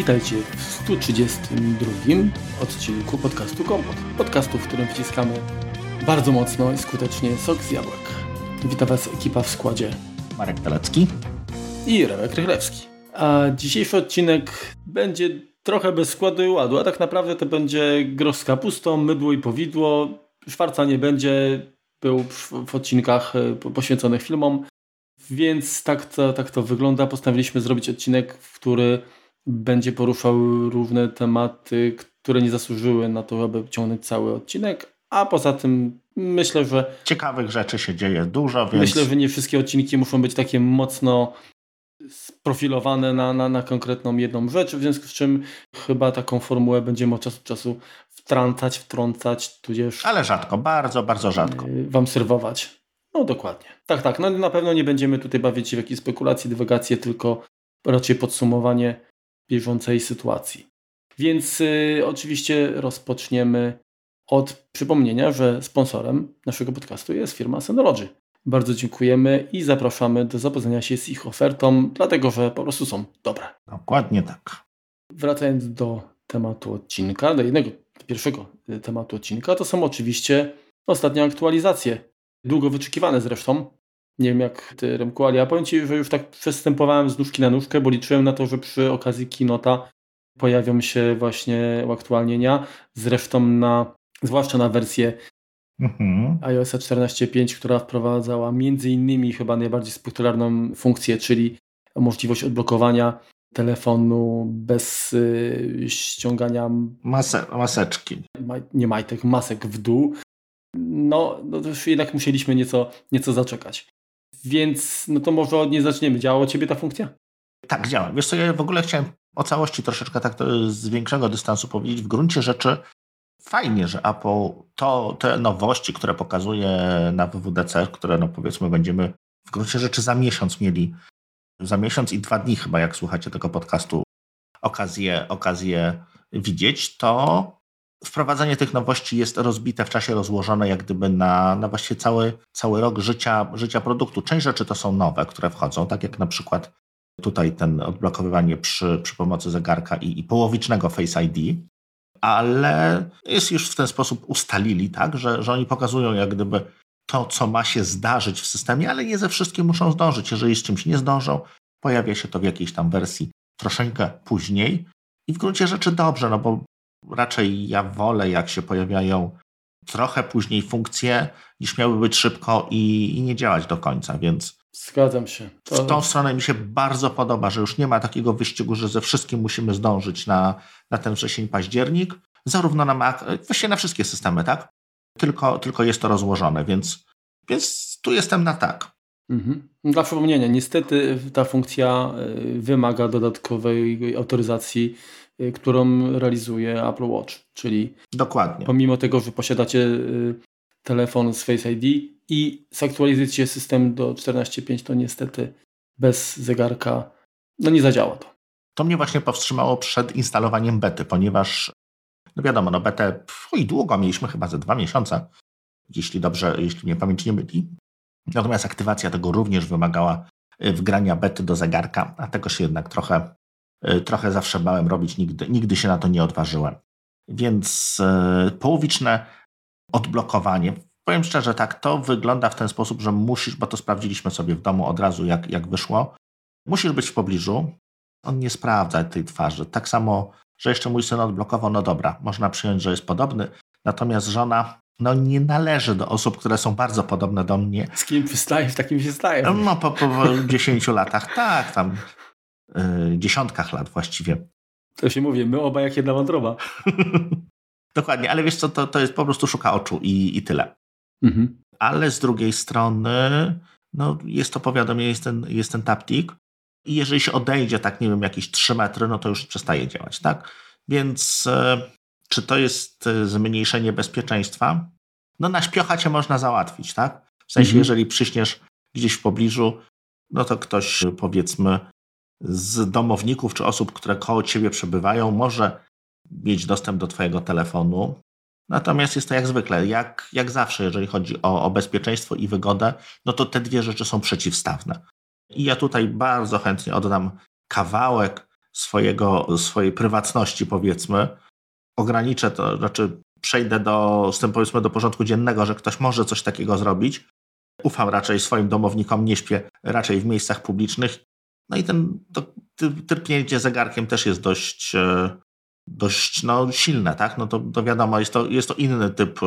Witajcie w 132 odcinku podcastu Kompot. Podcastu, w którym wciskamy bardzo mocno i skutecznie sok z jabłek. Witam Was ekipa w składzie Marek Telecki i Remek Rychlewski. A dzisiejszy odcinek będzie trochę bez składu i ładu, a tak naprawdę to będzie gros z kapustą, mydło i powidło. Szwarca nie będzie, był w odcinkach e, poświęconych filmom, więc tak to, tak to wygląda. Postanowiliśmy zrobić odcinek, w który będzie poruszał różne tematy, które nie zasłużyły na to, aby ciągnąć cały odcinek, a poza tym myślę, że... Ciekawych rzeczy się dzieje dużo, więc... Myślę, że nie wszystkie odcinki muszą być takie mocno sprofilowane na, na, na konkretną jedną rzecz, w związku z czym chyba taką formułę będziemy od czasu do czasu wtrącać, wtrącać, tudzież... Ale rzadko, bardzo, bardzo rzadko. Y, wam serwować. No dokładnie. Tak, tak. No na pewno nie będziemy tutaj bawić się w jakieś spekulacje, dywagacje, tylko raczej podsumowanie bieżącej sytuacji. Więc y, oczywiście rozpoczniemy od przypomnienia, że sponsorem naszego podcastu jest firma Synology. Bardzo dziękujemy i zapraszamy do zapoznania się z ich ofertą, dlatego że po prostu są dobre. Dokładnie tak. Wracając do tematu odcinka, do jednego, pierwszego y, tematu odcinka, to są oczywiście ostatnie aktualizacje. Długo wyczekiwane zresztą. Nie wiem jak ty, Remku, ale ja powiem ci, że już tak przestępowałem z nóżki na nóżkę, bo liczyłem na to, że przy okazji Kinota pojawią się właśnie uaktualnienia. Zresztą na, zwłaszcza na wersję mhm. iOS 14.5, która wprowadzała między innymi chyba najbardziej popularną funkcję, czyli możliwość odblokowania telefonu bez y, ściągania Mase, maseczki. Ma, nie majtek, masek w dół. No, no to już jednak musieliśmy nieco, nieco zaczekać. Więc no to może od niej zaczniemy. Działała Ciebie ta funkcja? Tak, działa. Wiesz co, ja w ogóle chciałem o całości troszeczkę tak z większego dystansu powiedzieć. W gruncie rzeczy fajnie, że Apple to te nowości, które pokazuje na WWDC, które no powiedzmy będziemy w gruncie rzeczy za miesiąc mieli, za miesiąc i dwa dni chyba, jak słuchacie tego podcastu, okazję, okazję widzieć, to wprowadzenie tych nowości jest rozbite w czasie, rozłożone jak gdyby na, na właściwie cały, cały rok życia, życia produktu. Część rzeczy to są nowe, które wchodzą, tak jak na przykład tutaj ten odblokowywanie przy, przy pomocy zegarka i, i połowicznego Face ID, ale jest już w ten sposób ustalili, tak, że, że oni pokazują jak gdyby to, co ma się zdarzyć w systemie, ale nie ze wszystkim muszą zdążyć. Jeżeli z czymś nie zdążą, pojawia się to w jakiejś tam wersji troszeczkę później. I w gruncie rzeczy dobrze, no bo raczej ja wolę, jak się pojawiają trochę później funkcje, niż miały być szybko i, i nie działać do końca, więc Zgadzam się. To... W tą stronę mi się bardzo podoba, że już nie ma takiego wyścigu, że ze wszystkim musimy zdążyć na, na ten wrzesień, październik, zarówno na Mac, właściwie na wszystkie systemy, tak? Tylko, tylko jest to rozłożone, więc, więc tu jestem na tak. Mhm. Dla przypomnienia, niestety ta funkcja y, wymaga dodatkowej autoryzacji którą realizuje Apple Watch, czyli Dokładnie. pomimo tego, że posiadacie y, telefon z Face ID i zaktualizujecie system do 14.5, to niestety bez zegarka no nie zadziała to. To mnie właśnie powstrzymało przed instalowaniem bety, ponieważ no wiadomo, no betę i długo mieliśmy, chyba ze dwa miesiące, jeśli dobrze, jeśli mnie pamięć nie myli. Natomiast aktywacja tego również wymagała y, wgrania bety do zegarka, a tego się jednak trochę trochę zawsze bałem robić, nigdy, nigdy się na to nie odważyłem. Więc e, połowiczne odblokowanie. Powiem szczerze, tak, to wygląda w ten sposób, że musisz, bo to sprawdziliśmy sobie w domu od razu, jak, jak wyszło. Musisz być w pobliżu. On nie sprawdza tej twarzy. Tak samo, że jeszcze mój syn odblokował, no dobra, można przyjąć, że jest podobny. Natomiast żona no nie należy do osób, które są bardzo podobne do mnie. Z kim wystaje, w takim się staje. No po, po 10 latach, tak, tam Y, dziesiątkach lat właściwie. To się mówi, my oba jak jedna wątroba. Dokładnie, ale wiesz co, to, to jest po prostu szuka oczu i, i tyle. Mhm. Ale z drugiej strony, no jest to powiadomienie, jest ten, jest ten taptik i jeżeli się odejdzie tak, nie wiem, jakieś 3 metry, no to już przestaje działać, tak? Więc e, czy to jest e, zmniejszenie bezpieczeństwa? No na śpiocha cię można załatwić, tak? W sensie, mhm. jeżeli przyśniesz gdzieś w pobliżu, no to ktoś powiedzmy z domowników czy osób, które koło ciebie przebywają, może mieć dostęp do twojego telefonu. Natomiast jest to jak zwykle, jak, jak zawsze, jeżeli chodzi o, o bezpieczeństwo i wygodę, no to te dwie rzeczy są przeciwstawne. I ja tutaj bardzo chętnie oddam kawałek swojego, swojej prywatności, powiedzmy, ograniczę to, znaczy przejdę do, z tym powiedzmy do porządku dziennego, że ktoś może coś takiego zrobić. Ufam raczej swoim domownikom, nie śpię raczej w miejscach publicznych. No i ten to, tyrpnięcie zegarkiem też jest dość, e, dość no, silne, tak? No to, to wiadomo, jest to, jest to inny typ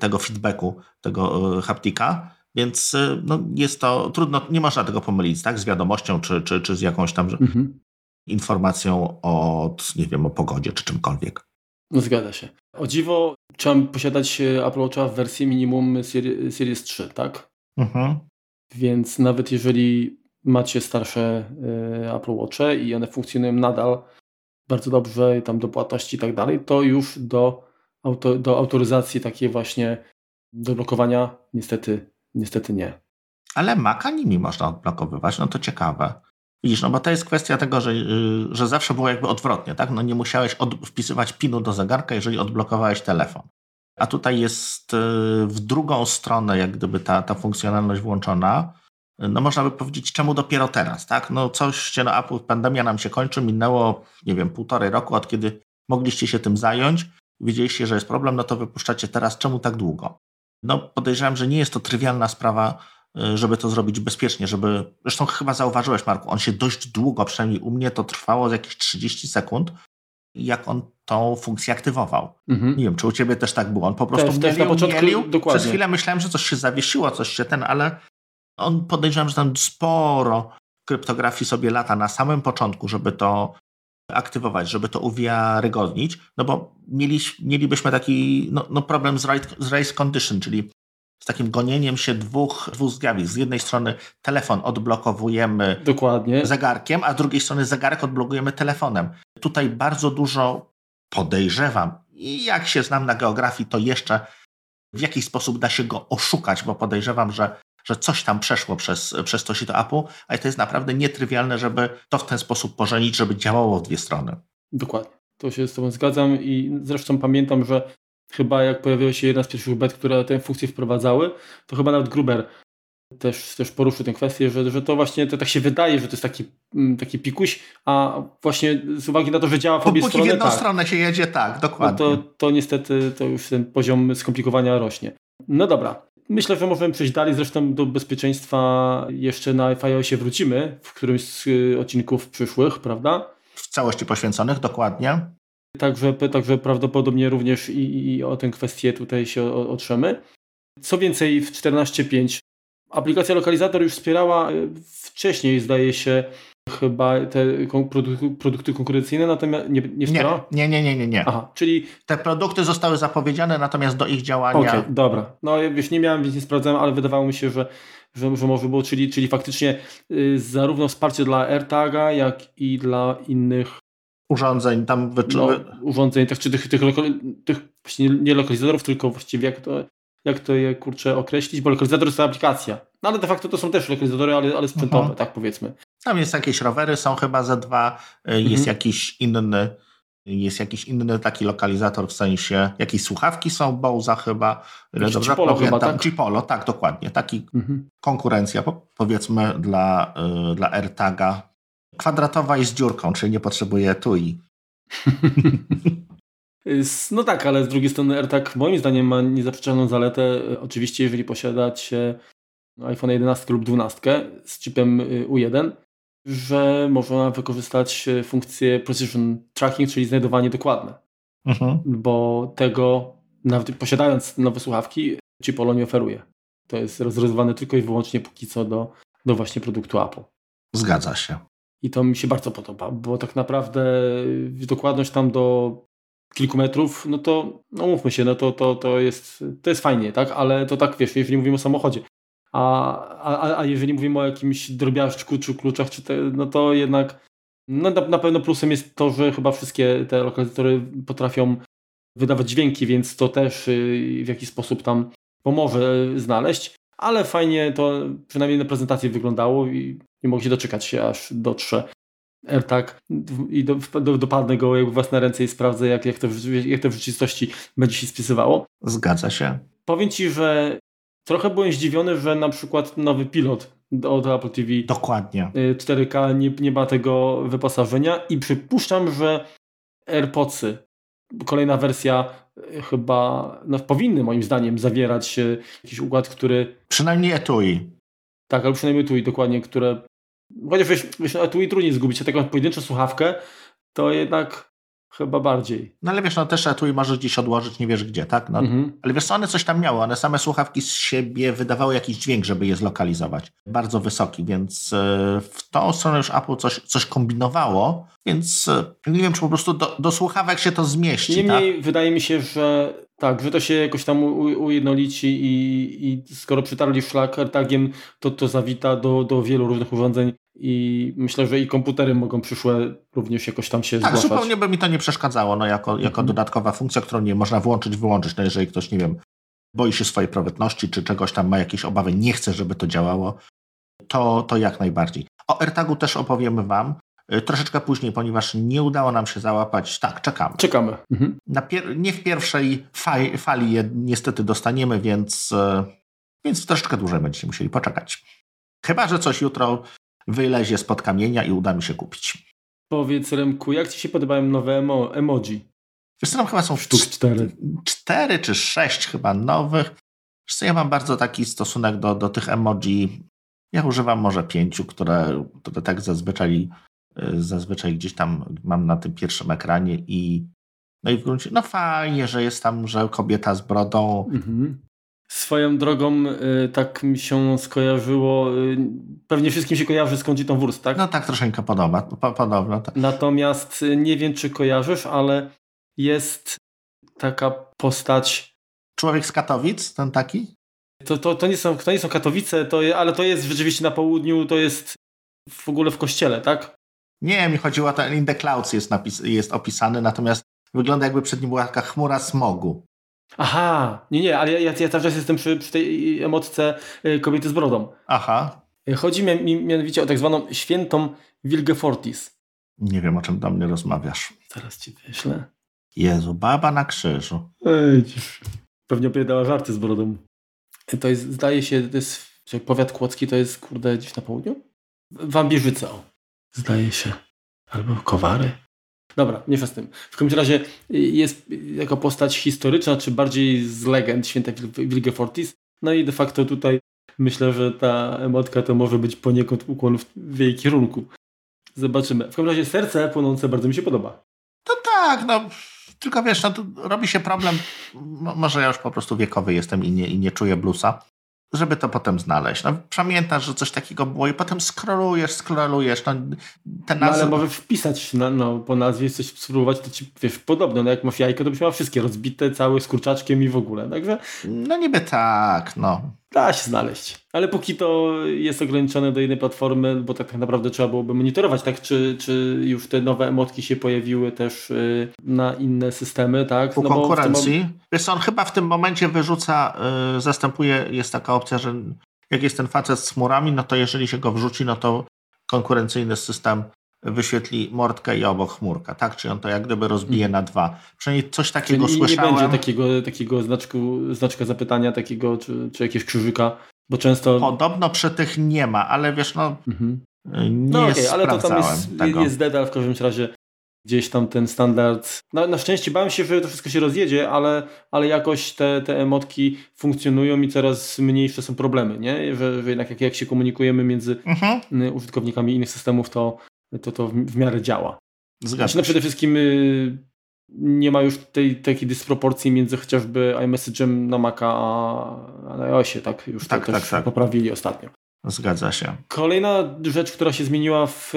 tego feedbacku, tego e, haptika, więc e, no, jest to trudno, nie można tego pomylić, tak? Z wiadomością czy, czy, czy z jakąś tam mhm. informacją od, nie wiem, o pogodzie czy czymkolwiek. No zgadza się. O dziwo, trzeba posiadać Apple Watcha w wersji minimum Series 3, tak? Mhm. Więc nawet jeżeli macie starsze y, Apple Watche i one funkcjonują nadal bardzo dobrze, tam do płatności i tak dalej, to już do, auto, do autoryzacji takiej właśnie do blokowania niestety, niestety nie. Ale Maca nimi można odblokowywać, no to ciekawe. Widzisz, no bo to jest kwestia tego, że, y, że zawsze było jakby odwrotnie, tak? No nie musiałeś od, wpisywać pinu do zegarka, jeżeli odblokowałeś telefon. A tutaj jest y, w drugą stronę, jak gdyby ta, ta funkcjonalność włączona. No można by powiedzieć, czemu dopiero teraz, tak? No coś no Apple, pandemia nam się kończy, minęło, nie wiem, półtorej roku, od kiedy mogliście się tym zająć, wiedzieliście, że jest problem, no to wypuszczacie teraz, czemu tak długo? No podejrzewam, że nie jest to trywialna sprawa, y, żeby to zrobić bezpiecznie, żeby, zresztą chyba zauważyłeś Marku, on się dość długo, przynajmniej u mnie to trwało z jakieś 30 sekund, jak on tą funkcję aktywował. Mhm. Nie wiem, czy u ciebie też tak było. On po prostu też, mielił, też na początku, mielił. Dokładnie. Przez chwilę myślałem, że coś się zawiesiło, coś się ten, ale on podejrzewam, że tam sporo kryptografii sobie lata na samym początku, żeby to aktywować, żeby to uwiarygodnić, no bo mieli, mielibyśmy taki no, no problem z, right, z race condition, czyli z takim gonieniem się dwóch, dwóch zjawisk. Z jednej strony telefon odblokowujemy Dokładnie. zegarkiem, a z drugiej strony zegarek odblokujemy telefonem. Tutaj bardzo dużo podejrzewam i jak się znam na geografii, to jeszcze w jakiś sposób da się go oszukać, bo podejrzewam, że, że coś tam przeszło przez, przez to sito Apple, ale to jest naprawdę nietrywialne, żeby to w ten sposób pożenić, żeby działało w dwie strony. Dokładnie. To się z Tobą zgadzam i zresztą pamiętam, że chyba jak pojawiła się jedna z pierwszych bet, które tę funkcję wprowadzały, to chyba nawet Gruber też, też poruszył tę kwestię, że, że to właśnie to tak się wydaje, że to jest taki, mm, taki pikuś, a właśnie z uwagi na to, że działa w obie strony. w jedną tak, stronę się jedzie, tak, dokładnie. No to, to niestety to już ten poziom skomplikowania rośnie. No dobra. Myślę, że możemy przejść dalej, zresztą do bezpieczeństwa jeszcze na iOSie wrócimy w którymś z y, odcinków przyszłych, prawda? W całości poświęconych, dokładnie. Także, także prawdopodobnie również i, i o tę kwestię tutaj się otrzemy. Co więcej, w 14.5 aplikacja lokalizator już wspierała e, wcześniej, zdaje się, chyba te produkty, produkty konkurencyjne, natomiast nie, nie? Nie, nie, nie, nie, nie. Aha, czyli... Te produkty zostały zapowiedziane, natomiast do ich działania... Okej, okay, dobra. No już nie miałem, więc nie sprawdzałem, ale wydawało mi się, że, że, że może było, czyli, czyli faktycznie y, zarówno wsparcie dla AirTaga, jak i dla innych urządzeń tam no, urządzeń, tych, czy tych, tych, tych właśnie nie lokalizatorów, tylko właściwie jak to, jak to je kurczę określić, bo lokalizator to aplikacja. No ale de facto to są też lokalizatory, ale, ale sprzętowe, mhm. tak powiedzmy. Tam jest jakieś rowery, są chyba ze dwa, jest mhm. jakiś inny jest jakiś inny taki lokalizator, w sensie jakieś słuchawki są, Bowza chyba, pamiętam. Chyba, tak? Cipolo, tak, dokładnie. Taki mhm. konkurencja, powiedzmy, dla, y, dla AirTaga kwadratowa i z dziurką, czyli nie potrzebuje tui. No tak, ale z drugiej strony AirTag moim zdaniem ma niezaprzeczoną zaletę, oczywiście jeżeli posiadacie iPhone 11 lub 12 z chipem y, U1, że można wykorzystać y, funkcję Precision Tracking, czyli znajdowanie dokładne. Mhm. Bo tego, nawet posiadając nowe słuchawki, Chipolo nie oferuje. To jest rozwiązywane tylko i wyłącznie póki co do, do właśnie produktu Apple. Zgadza się. I to mi się bardzo podoba, bo tak naprawdę dokładność tam do kilku metrów, no to no mówmy się, no to, to, to, jest, to jest fajnie, tak? Ale to tak, wiesz, jeżeli mówimy o samochodzie, a, a, a jeżeli mówimy o jakimś drobiażdżku czy kluczach, czy te, no to jednak no na, na pewno plusem jest to, że chyba wszystkie te lokalizatory potrafią wydawać dźwięki, więc to też y, w jakiś sposób tam pomoże znaleźć, ale fajnie to przynajmniej na prezentacji wyglądało i nie mogę się doczekać się, aż dotrze AirTag i do, do, dopadnę go jakby własne ręce i sprawdzę, jak, jak, to, jak to w rzeczywistości będzie się spisywało. Zgadza się. Powiem Ci, że trochę byłem zdziwiony, że na przykład nowy pilot od Apple TV. Dokładnie. 4K nie, nie ma tego wyposażenia i przypuszczam, że AirPodsy, kolejna wersja chyba no, powinny moim zdaniem zawierać jakiś układ, który... Przynajmniej etui. Tak, albo przynajmniej etui dokładnie, które... Chociaż wiesz, wiesz etui trudniej zgubić, a taką pojedynczą słuchawkę to jednak chyba bardziej. No ale wiesz, no też etui możesz gdzieś odłożyć, nie wiesz gdzie, tak? No, mhm. Ale wiesz co, one coś tam miały, one same słuchawki z siebie wydawały jakiś dźwięk, żeby je zlokalizować. Bardzo wysoki, więc e, w tą stronę już Apple coś, coś kombinowało, więc e, nie wiem, czy po prostu do, do słuchawek się to zmieści. Niemniej tak? wydaje mi się, że tak, że to się jakoś tam ujednolici i, i skoro przytarli szlak AirTagiem, to to zawita do, do wielu różnych urządzeń i myślę, że i komputery mogą przyszłe również jakoś tam się tak, zgłaszać. zupełnie by mi to nie przeszkadzało, no jako, jako mhm. dodatkowa funkcja, którą nie można włączyć, wyłączyć, no jeżeli ktoś, nie wiem, boi się swojej prywatności, czy czegoś tam ma jakieś obawy, nie chce, żeby to działało, to, to jak najbardziej. O AirTagu też opowiemy Wam, y, troszeczkę później, ponieważ nie udało nam się załapać. Tak, czekamy. Czekamy. Mhm. nie w pierwszej fali, fali je niestety dostaniemy, więc, y, więc troszeczkę dłużej będziecie musieli poczekać. Chyba, że coś jutro wylezie spod kamienia i uda mi się kupić. Powiedz Remku, jak Ci się podobają nowe emo emoji? Wiesz co, tam chyba są sztuk cztery. cztery czy sześć chyba nowych. Wiesz co, ja mam bardzo taki stosunek do, do tych emoji. Ja używam może pięciu, które, które tak zazwyczaj, y, zazwyczaj gdzieś tam mam na tym pierwszym ekranie i no i w gruncie, no fajnie, że jest tam, że kobieta z brodą. Mhm. Swoją drogą y, tak mi się skojarzyło, y, pewnie wszystkim się kojarzy z Conchitą Wurst, tak? No tak, troszeczkę podoba, podobno. Tak. Natomiast y, nie wiem, czy kojarzysz, ale jest taka postać... Człowiek z Katowic, ten taki? To, to, to, nie, są, to nie są Katowice, to, ale to jest rzeczywiście na południu, to jest w ogóle w kościele, tak? Nie, mi chodziło o to, In the Clouds jest, napis, jest opisany, natomiast wygląda jakby przed nim była taka chmura smogu. Aha, nie, nie, ale ja, ja cały czas jestem przy, przy tej emotce y, kobiety z brodą. Aha. Y, chodzi mi mianowicie o tak zwaną świętą Wilgefortis. Nie wiem, o czym do mnie rozmawiasz. Zaraz ci wyślę. Jezu, baba na krzyżu. Ej, pewnie opowiadała żarty z brodą. To jest, zdaje się, to jest, powiat kłodzki to jest, kurde, gdzieś na południu? Wambierzyca, o. Zdaje się. Albo Kowary. Dobra, nie z tym. W każdym razie jest jako postać historyczna, czy bardziej z legend świętej Wilgefortis. No i de facto tutaj myślę, że ta emotka to może być poniekąd ukłon w jej kierunku. Zobaczymy. W każdym razie serce płonące bardzo mi się podoba. To tak, no tylko wiesz, no robi się problem, może ja już po prostu wiekowy jestem i nie, i nie czuję bluesa, żeby to potem znaleźć. No, pamiętasz, że coś takiego było i potem scrollujesz, scrollujesz. No, te nazwy... no ale może wpisać na, no, po nazwie coś spróbować, to ci wiesz, podobno. No, jak masz jajko, to byś miał wszystkie rozbite, całe z kurczaczkiem i w ogóle. Także... No niby tak, no. Da się znaleźć. Ale póki to jest ograniczone do jednej platformy, bo tak naprawdę trzeba byłoby monitorować, tak, czy, czy już te nowe emotki się pojawiły też y, na inne systemy, tak? U no konkurencji. Bo Wiesz on chyba w tym momencie wyrzuca, y, zastępuje, jest taka opcja, że jak jest ten facet z chmurami, no to jeżeli się go wrzuci, no to konkurencyjny system wyświetli mordkę i obok chmurka, tak? Czyli on to jak gdyby rozbije hmm. na dwa. Przynajmniej coś takiego Czyli słyszałem. nie będzie takiego, takiego znaczku, znaczka zapytania, takiego, czy, czy jakiegoś krzyżyka, bo często... Podobno przy tych nie ma, ale wiesz, no mhm. nie no okay, ale to tam jest, tego. jest dedal w każdym razie gdzieś tam ten standard. Na, na szczęście bałem się, że to wszystko się rozjedzie, ale, ale jakoś te, te emotki funkcjonują i coraz mniejsze są problemy, nie? Że, że jednak jak, jak się komunikujemy między mhm. użytkownikami innych systemów, to, to to w, miarę działa. Zgadzam znaczy, no przede wszystkim y, nie ma już tej takiej dysproporcji między chociażby iMessage'em na Maca a na iOSie, tak? Już tak, to tak, tak. poprawili ostatnio. Zgadza się. Kolejna rzecz, która się zmieniła w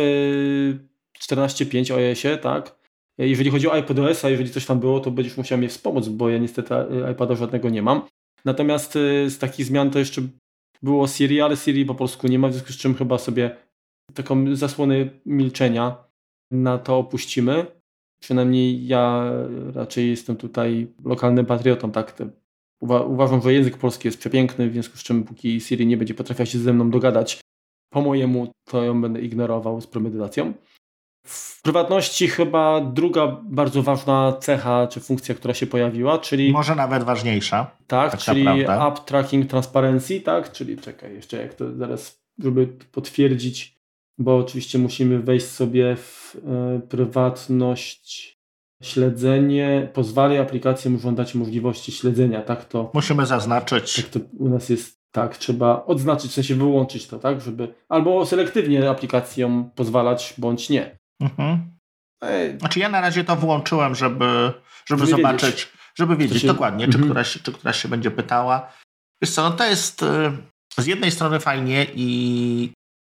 14.5 y, iOSie, tak? Jeżeli chodzi o iPadOS, a jeżeli coś tam było, to będziesz musiał mnie wspomóc, bo ja niestety iPada żadnego nie mam. Natomiast y, z takich zmian to jeszcze było Siri, ale Siri po polsku nie ma, w związku z czym chyba sobie taką zasłonę milczenia na to opuścimy. Przynajmniej ja raczej jestem tutaj lokalnym patriotą, tak? Uwa uważam, że język polski jest przepiękny, w związku z czym póki Siri nie będzie potrafiła się ze mną dogadać po mojemu, to ją będę ignorował z premedytacją. W prywatności chyba druga bardzo ważna cecha czy funkcja, która się pojawiła, czyli... Może nawet ważniejsza. Tak, tak czyli naprawdę. App Tracking Transparency, tak? Czyli czekaj, jeszcze jak to zaraz żeby potwierdzić, bo oczywiście musimy wejść sobie w e, prywatność śledzenie, pozwala aplikacjom żądać możliwości śledzenia, tak to... Musimy zaznaczyć. Tak to u nas jest, tak, trzeba odznaczyć, w sensie wyłączyć to, tak, żeby albo selektywnie aplikacjom pozwalać, bądź nie. Mhm. Znaczy ja na razie to włączyłem, żeby, żeby, żeby zobaczyć, wiedzieć. żeby wiedzieć się... dokładnie, czy, mhm. któraś, czy któraś się będzie pytała. Wiesz co, no to jest y, z jednej strony fajnie i,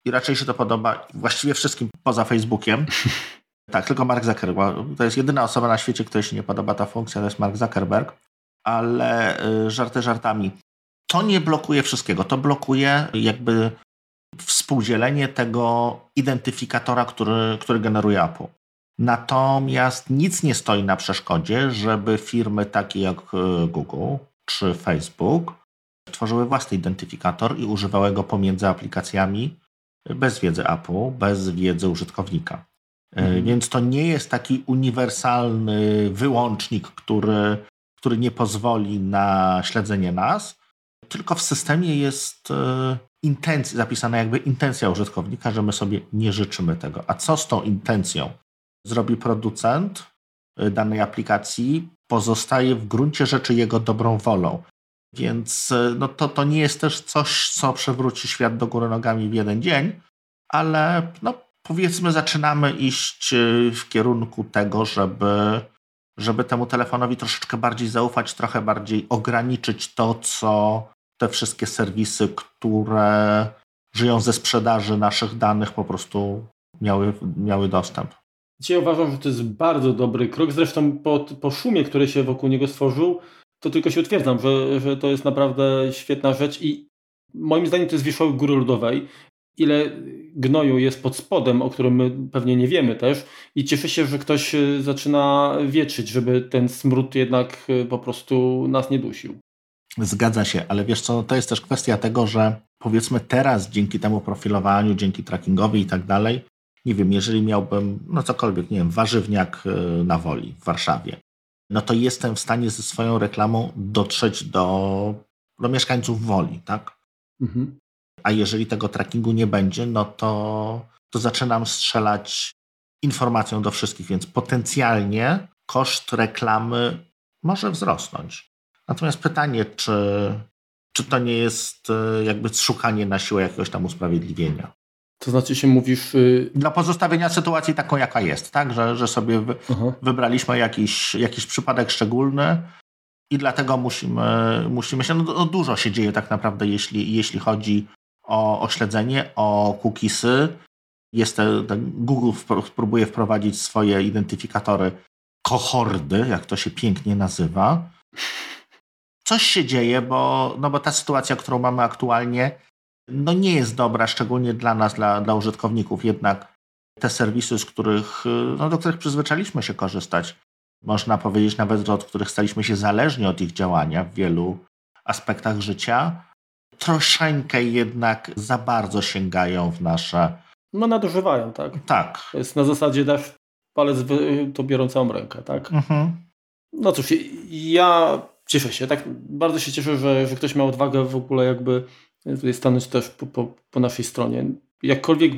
i raczej się to podoba właściwie wszystkim poza Facebookiem. Tak, tylko Mark Zuckerberg. To jest jedyna osoba na świecie, której się nie podoba ta funkcja, to jest Mark Zuckerberg. Ale y, żarty żartami. To nie blokuje wszystkiego. To blokuje jakby współdzielenie tego identyfikatora, który, który generuje Apple. Natomiast nic nie stoi na przeszkodzie, żeby firmy takie jak y, Google czy Facebook tworzyły własny identyfikator i używały go pomiędzy aplikacjami bez wiedzy Apple, bez wiedzy użytkownika. Mhm. Więc to nie jest taki uniwersalny wyłącznik, który, który nie pozwoli na śledzenie nas, tylko w systemie jest e, intencja, zapisana jakby intencja użytkownika, że my sobie nie życzymy tego. A co z tą intencją zrobi producent e, danej aplikacji, pozostaje w gruncie rzeczy jego dobrą wolą. Więc e, no to, to nie jest też coś, co przewróci świat do góry nogami w jeden dzień, ale no, powiedzmy zaczynamy iść e, w kierunku tego, żeby, żeby temu telefonowi troszeczkę bardziej zaufać, trochę bardziej ograniczyć to, co te wszystkie serwisy, które żyją ze sprzedaży naszych danych, po prostu miały, miały dostęp. Dzisiaj uważam, że to jest bardzo dobry krok. Zresztą po, po szumie, który się wokół niego stworzył, to tylko się utwierdzam, że, że to jest naprawdę świetna rzecz i moim zdaniem to jest wierzchołek góry lodowej. Ile gnoju jest pod spodem, o którym my pewnie nie wiemy też i cieszę się, że ktoś e, zaczyna wietrzyć, żeby ten smród jednak e, po prostu nas nie dusił. Zgadza się, ale wiesz co, to jest też kwestia tego, że powiedzmy teraz dzięki temu profilowaniu, dzięki trackingowi i tak dalej, nie wiem, jeżeli miałbym, no cokolwiek, nie wiem, warzywniak e, na woli w Warszawie, no to jestem w stanie ze swoją reklamą dotrzeć do, do mieszkańców woli, tak? Mhm. A jeżeli tego trackingu nie będzie, no to, to zaczynam strzelać informacją do wszystkich, więc potencjalnie koszt reklamy może wzrosnąć. Natomiast pytanie, czy, czy to nie jest e, jakby szukanie na siłę jakiegoś tam usprawiedliwienia? To znaczy się mówisz... Yy... Dla pozostawienia sytuacji taką, jaka jest, tak? Że, że sobie wy, wybraliśmy jakiś, jakiś przypadek szczególny i dlatego musimy, musimy się... No, no, dużo się dzieje tak naprawdę, jeśli, jeśli chodzi o, o śledzenie, o cookiesy. Jest Google próbuje wprowadzić swoje identyfikatory kohordy, jak to się pięknie nazywa. Coś się dzieje, bo, no bo ta sytuacja, którą mamy aktualnie, no nie jest dobra, szczególnie dla nas, dla, dla użytkowników. Jednak te serwisy, z których, no, do których przyzwyczailiśmy się korzystać, można powiedzieć nawet od których staliśmy się zależni od ich działania w wielu aspektach życia, troszeczkę jednak za bardzo sięgają w nasze. No nadużywają, tak. Tak. To jest na zasadzie dasz palec, to biorą całą rękę, tak. Mhm. No cóż, ja cieszę się, tak bardzo się cieszę, że, że ktoś miał odwagę w ogóle jakby tutaj stanąć też po, po, po naszej stronie. Jakkolwiek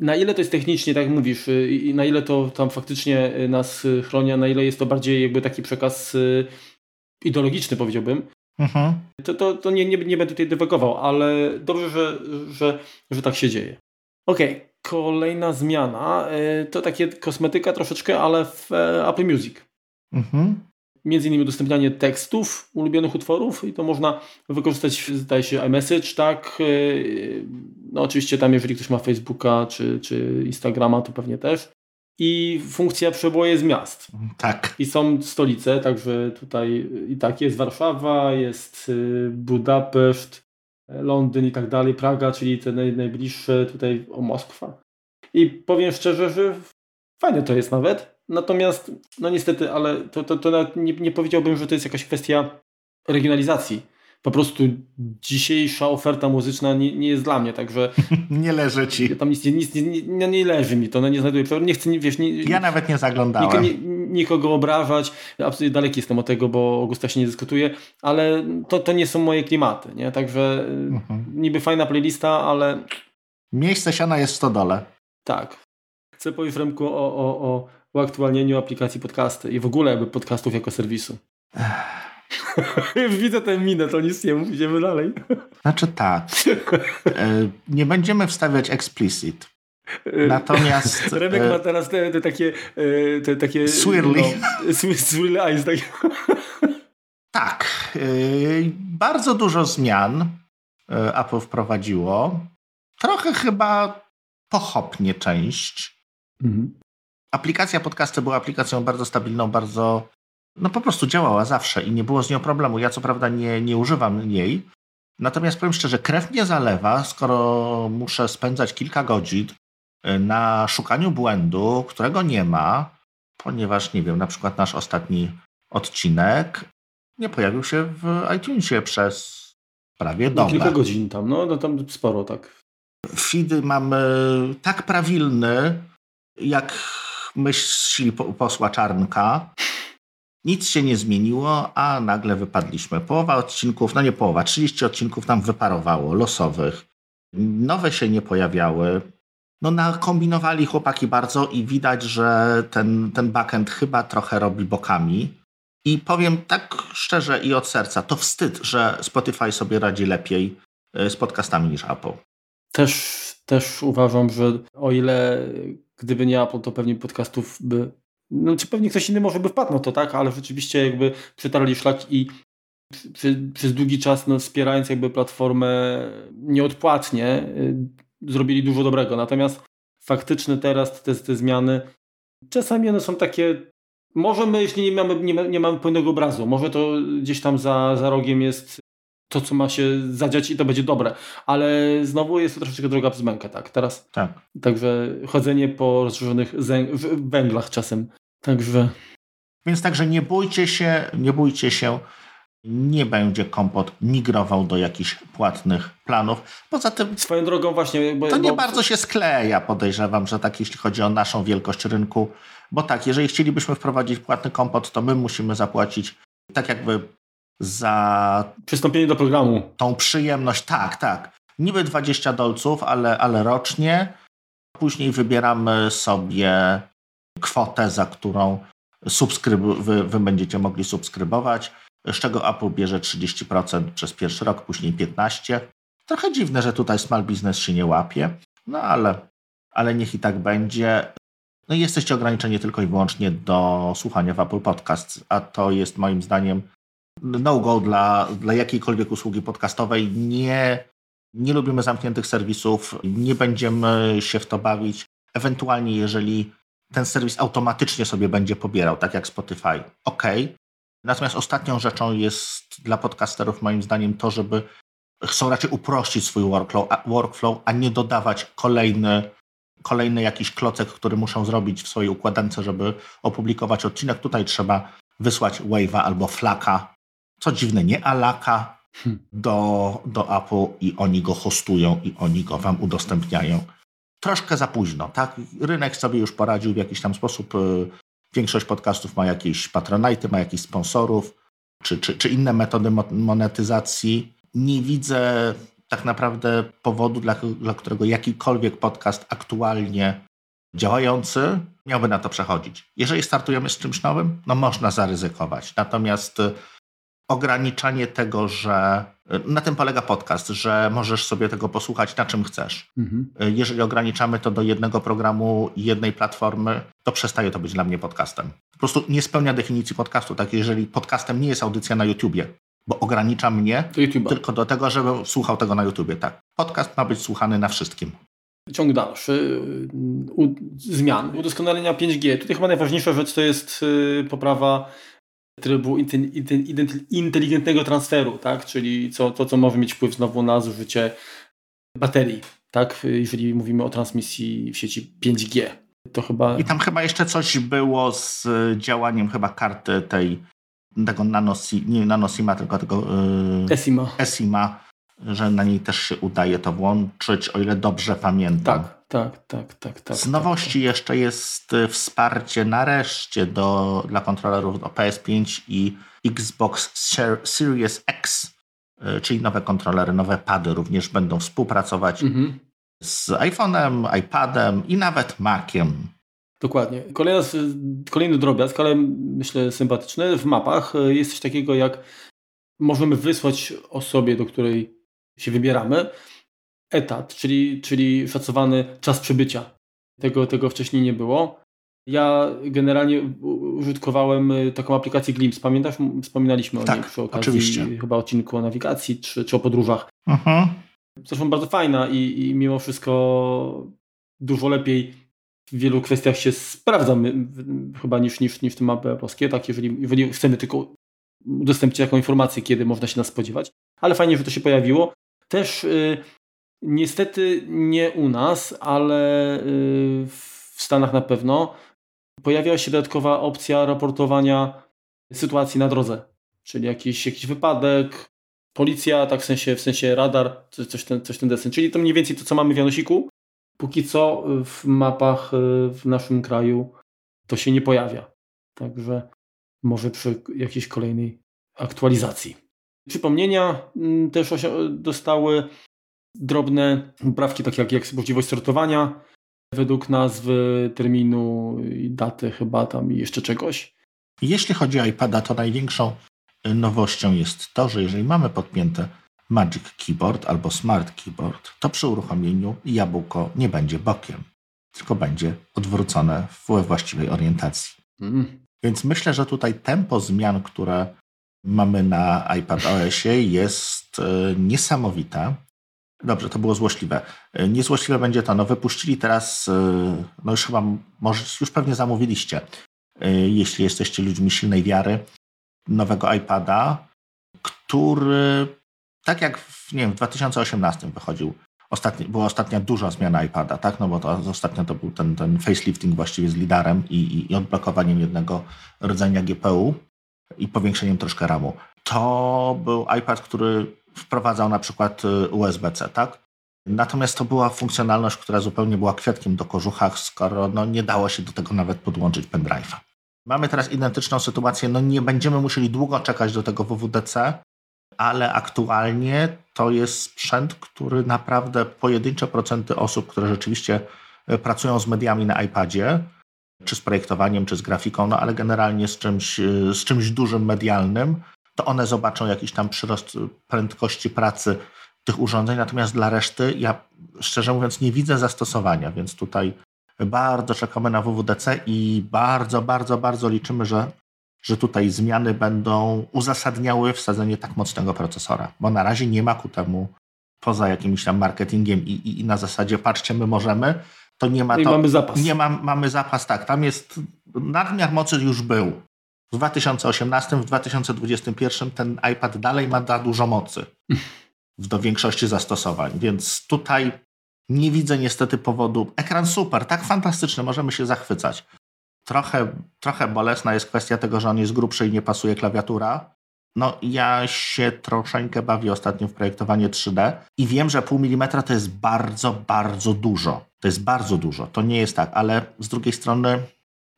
na ile to jest technicznie, tak jak mówisz, y, i na ile to tam faktycznie y, nas y, chroni, a na ile jest to bardziej jakby taki przekaz ideologiczny, powiedziałbym, mhm. to, to, to nie, nie, nie będę tutaj dywagował, ale dobrze, że, że, że tak się dzieje. Okej, okay. kolejna zmiana to takie kosmetyka troszeczkę, ale w e, Apple Music. Mhm między innymi udostępnianie tekstów ulubionych utworów i to można wykorzystać, zdaje się, iMessage, tak? Y, no oczywiście tam, jeżeli ktoś ma Facebooka czy, czy Instagrama, to pewnie też. I funkcja przeboje z miast. Tak. I są stolice, także tutaj i tak jest Warszawa, jest y, Budapeszt, Londyn i tak dalej, Praga, czyli te najbliższe tutaj o Moskwa. I powiem szczerze, że fajne to jest nawet. Natomiast, no niestety, ale to, to, to nie, nie powiedziałbym, że to jest jakaś kwestia regionalizacji. Po prostu dzisiejsza oferta muzyczna nie, nie jest dla mnie, także... nie leży ci. Tam nic, nic, nic nie, nie leży mi to, no nie znajduję... Nie chcę, wiesz... Nie, ja nawet nie zaglądałem. Nie, nikogo obrażać, absolutnie daleki jestem od tego, bo Augusta się nie dyskutuje, ale to, to nie są moje klimaty, nie? Także mhm. niby fajna playlista, ale... Miejsce siana jest w stodole. Tak. Chcę powiedzieć Remku o, o, o uaktualnieniu aplikacji podcasty i w ogóle jakby podcastów jako serwisu. Widzę tę minę, to nic nie mów, idziemy dalej. Znaczy tak. E, nie będziemy wstawiać explicit. Natomiast... Remek ma e, teraz te, te takie... E, te, takie swirly. No, swirly eyes. Tak. tak. Bardzo dużo zmian Apple wprowadziło. Trochę chyba pochopnie część. Mhm. Aplikacja podcasty była aplikacją bardzo stabilną, bardzo no po prostu działała zawsze i nie było z nią problemu. Ja co prawda nie, nie używam jej, natomiast powiem szczerze, krew mnie zalewa, skoro muszę spędzać kilka godzin y, na szukaniu błędu, którego nie ma, ponieważ, nie wiem, na przykład nasz ostatni odcinek nie pojawił się w iTunesie przez prawie dobę. kilka godzin tam, no, no tam sporo, tak. Feedy mamy tak prawilny, jak myśli posła Czarnka, nic się nie zmieniło, a nagle wypadliśmy. Połowa odcinków, no nie połowa, 30 odcinków nam wyparowało, losowych. Nowe się nie pojawiały. No nakombinowali chłopaki bardzo i widać, że ten, ten backend chyba trochę robi bokami. I powiem tak szczerze i od serca, to wstyd, że Spotify sobie radzi lepiej e, z podcastami niż Apple. Też, też uważam, że o ile gdyby nie Apple, to pewnie podcastów by no, czy pewnie ktoś inny może by wpadł na to, tak, ale rzeczywiście jakby przetarli szlak i przy, przez długi czas no, wspierając jakby platformę nieodpłatnie y, zrobili dużo dobrego. Natomiast faktyczne teraz te, te zmiany czasami one są takie może my, jeśli nie mamy, nie, nie mamy pełnego obrazu, może to gdzieś tam za, za rogiem jest to, co ma się zadziać i to będzie dobre. Ale znowu jest to troszeczkę droga przez mękę, tak? Teraz. Tak. Także chodzenie po rozszerzonych węglach czasem Także. Więc także nie bójcie się, nie bójcie się, nie będzie kompot migrował do jakichś płatnych planów. Poza tym. Swoją drogą, właśnie. Bo, to nie bo... bardzo się skleja, podejrzewam, że tak, jeśli chodzi o naszą wielkość rynku. Bo tak, jeżeli chcielibyśmy wprowadzić płatny kompot, to my musimy zapłacić tak jakby za. Przystąpienie do programu. Tą przyjemność, tak, tak. Niby 20 dolców, ale, ale rocznie. Później wybieramy sobie kwotę, za którą subskryb- wy, wy będziecie mogli subskrybować, z czego Apple bierze 30% przez pierwszy rok, później 15%. Trochę dziwne, że tutaj small business się nie łapie, no ale, ale niech i tak będzie. No i jesteście ograniczeni tylko i wyłącznie do słuchania w Apple Podcasts, a to jest moim zdaniem no-go dla, dla jakiejkolwiek usługi podcastowej. Nie, nie lubimy zamkniętych serwisów, nie będziemy się w to bawić. Ewentualnie, jeżeli ten serwis automatycznie sobie będzie pobierał, tak jak Spotify. OK. Natomiast ostatnią rzeczą jest dla podcasterów moim zdaniem to, żeby chcą raczej uprościć swój workflow, workflow a nie dodawać kolejny, kolejny jakiś klocek, który muszą zrobić w swojej układance, żeby opublikować odcinek. Tutaj trzeba wysłać Wave'a albo Flaka, co dziwne, nie Alaka, hmm. do, do Apple i oni go hostują i oni go wam udostępniają troszkę za późno. Tak? Rynek sobie już poradził w jakiś tam sposób. Y, większość podcastów ma jakieś patronajty, ma jakichś sponsorów, czy, czy, czy inne metody monetyzacji. Nie widzę tak naprawdę powodu, dla, dla którego jakikolwiek podcast aktualnie działający miałby na to przechodzić. Jeżeli startujemy z czymś nowym, no można zaryzykować. Natomiast y, ograniczanie tego, że na tym polega podcast, że możesz sobie tego posłuchać na czym chcesz. Mhm. Jeżeli ograniczamy to do jednego programu i jednej platformy, to przestaje to być dla mnie podcastem. Po prostu nie spełnia definicji podcastu. Tak, jeżeli podcastem nie jest audycja na YouTubie, bo ogranicza mnie do tylko do tego, żebym słuchał tego na YouTubie. Tak. Podcast ma być słuchany na wszystkim. Ciąg dalszy u, zmian, udoskonalenia 5G. Tutaj chyba najważniejsza rzecz to jest y, poprawa trybu inteligentnego transferu, tak? czyli co, to, co może mieć wpływ znowu na zużycie baterii, tak? jeżeli mówimy o transmisji w sieci 5G. To chyba... I tam chyba jeszcze coś było z działaniem chyba karty tej tego nanosima, nie nanosima, tylko tego yy, Esima. Esima że na niej też się udaje to włączyć, o ile dobrze pamiętam. Tak, tak, tak, tak. tak Z nowości tak, jeszcze jest y, wsparcie nareszcie do, dla kontrolerów do PS5 i Xbox Series X, y, czyli nowe kontrolery, nowe pady również będą współpracować mhm. z iPhone'em, iPadem i nawet Maciem. Dokładnie. Kolejna, kolejny drobiazg, ale myślę sympatyczny. W mapach y, jest coś takiego jak możemy wysłać osobie, do której się wybieramy, etat, czyli, czyli szacowany czas przybycia. Tego, tego wcześniej nie było. Ja generalnie użytkowałem y, taką aplikację Glimpse. Pamiętasz? Wspominaliśmy o tak, niej przy okazji oczywiście. chyba odcinku o nawigacji czy, czy o podróżach. Mhm. Zresztą bardzo fajna i, i mimo wszystko dużo lepiej w wielu kwestiach się sprawdza chyba niż, niż, niż te mapy polskie, tak, jeżeli, jeżeli chcemy tylko udostępnić taką informację, kiedy można się nas spodziewać. Ale fajnie, że to się pojawiło. Też y, niestety nie u nas, ale y, w Stanach na pewno pojawiła się dodatkowa opcja raportowania sytuacji na drodze. Czyli jakiś, jakiś wypadek, policja, tak w sensie, w sensie radar, coś, coś, ten, coś ten desen. Czyli to mniej więcej to, co mamy w Janosiku. Póki co w mapach y, w naszym kraju to się nie pojawia. Także może przy jakiejś kolejnej aktualizacji. Przypomnienia mm, też dostały drobne poprawki, takie jak, jak możliwość sortowania według nazwy, terminu i daty chyba tam i jeszcze czegoś. Jeśli chodzi o iPada, to największą nowością jest to, że jeżeli mamy podpięte Magic Keyboard albo Smart Keyboard, to przy uruchomieniu jabłko nie będzie bokiem, tylko będzie odwrócone we właściwej orientacji. Mm. Więc myślę, że tutaj tempo zmian, które mamy na iPadOSie jest e, niesamowite. Dobrze, to było złośliwe. E, niezłośliwe będzie to, no wypuścili teraz, e, no już chyba, może już pewnie zamówiliście, jeśli jesteście ludźmi silnej wiary, nowego iPada, który tak jak w, nie wiem, w 2018 wychodził, ostatni, była ostatnia duża zmiana iPada, tak? No bo to ostatnio to był ten, ten facelifting właściwie z lidarem i, i, i odblokowaniem jednego rdzenia GPU i powiększeniem troszkę RAMu. To był iPad, który wprowadzał na przykład y, USB-C, tak? Natomiast to była funkcjonalność, która zupełnie była kwiatkiem do kożuchach, skoro no, nie dało się do tego nawet podłączyć pendrive'a. Mamy teraz identyczną sytuację, no nie będziemy musieli długo czekać do tego WWDC, ale aktualnie to jest sprzęt, który naprawdę pojedyncze procenty osób, które rzeczywiście e, pracują z mediami na iPadzie, czy z projektowaniem, czy z grafiką, no ale generalnie z czymś, e, z czymś dużym medialnym, to one zobaczą jakiś tam przyrost prędkości pracy tych urządzeń, natomiast dla reszty ja szczerze mówiąc nie widzę zastosowania, więc tutaj bardzo czekamy na WWDC i bardzo, bardzo, bardzo liczymy, że że tutaj zmiany będą uzasadniały wsadzenie tak mocnego procesora, bo na razie nie ma ku temu poza jakimś tam marketingiem i, i, i na zasadzie patrzcie, my możemy, to nie ma no to. mamy zapas. Nie ma, mamy zapas, tak. Tam jest nadmiar mocy już był. W 2018, w 2021 ten iPad dalej ma za dużo mocy do większości zastosowań, więc tutaj nie widzę niestety powodu. Ekran super, tak fantastyczny, możemy się zachwycać. Trochę, trochę bolesna jest kwestia tego, że on jest grubszy i nie pasuje klawiatura. No, ja się troszeczkę bawię ostatnio w projektowanie 3D i wiem, że pół milimetra to jest bardzo, bardzo dużo. To jest bardzo dużo. To nie jest tak, ale z drugiej strony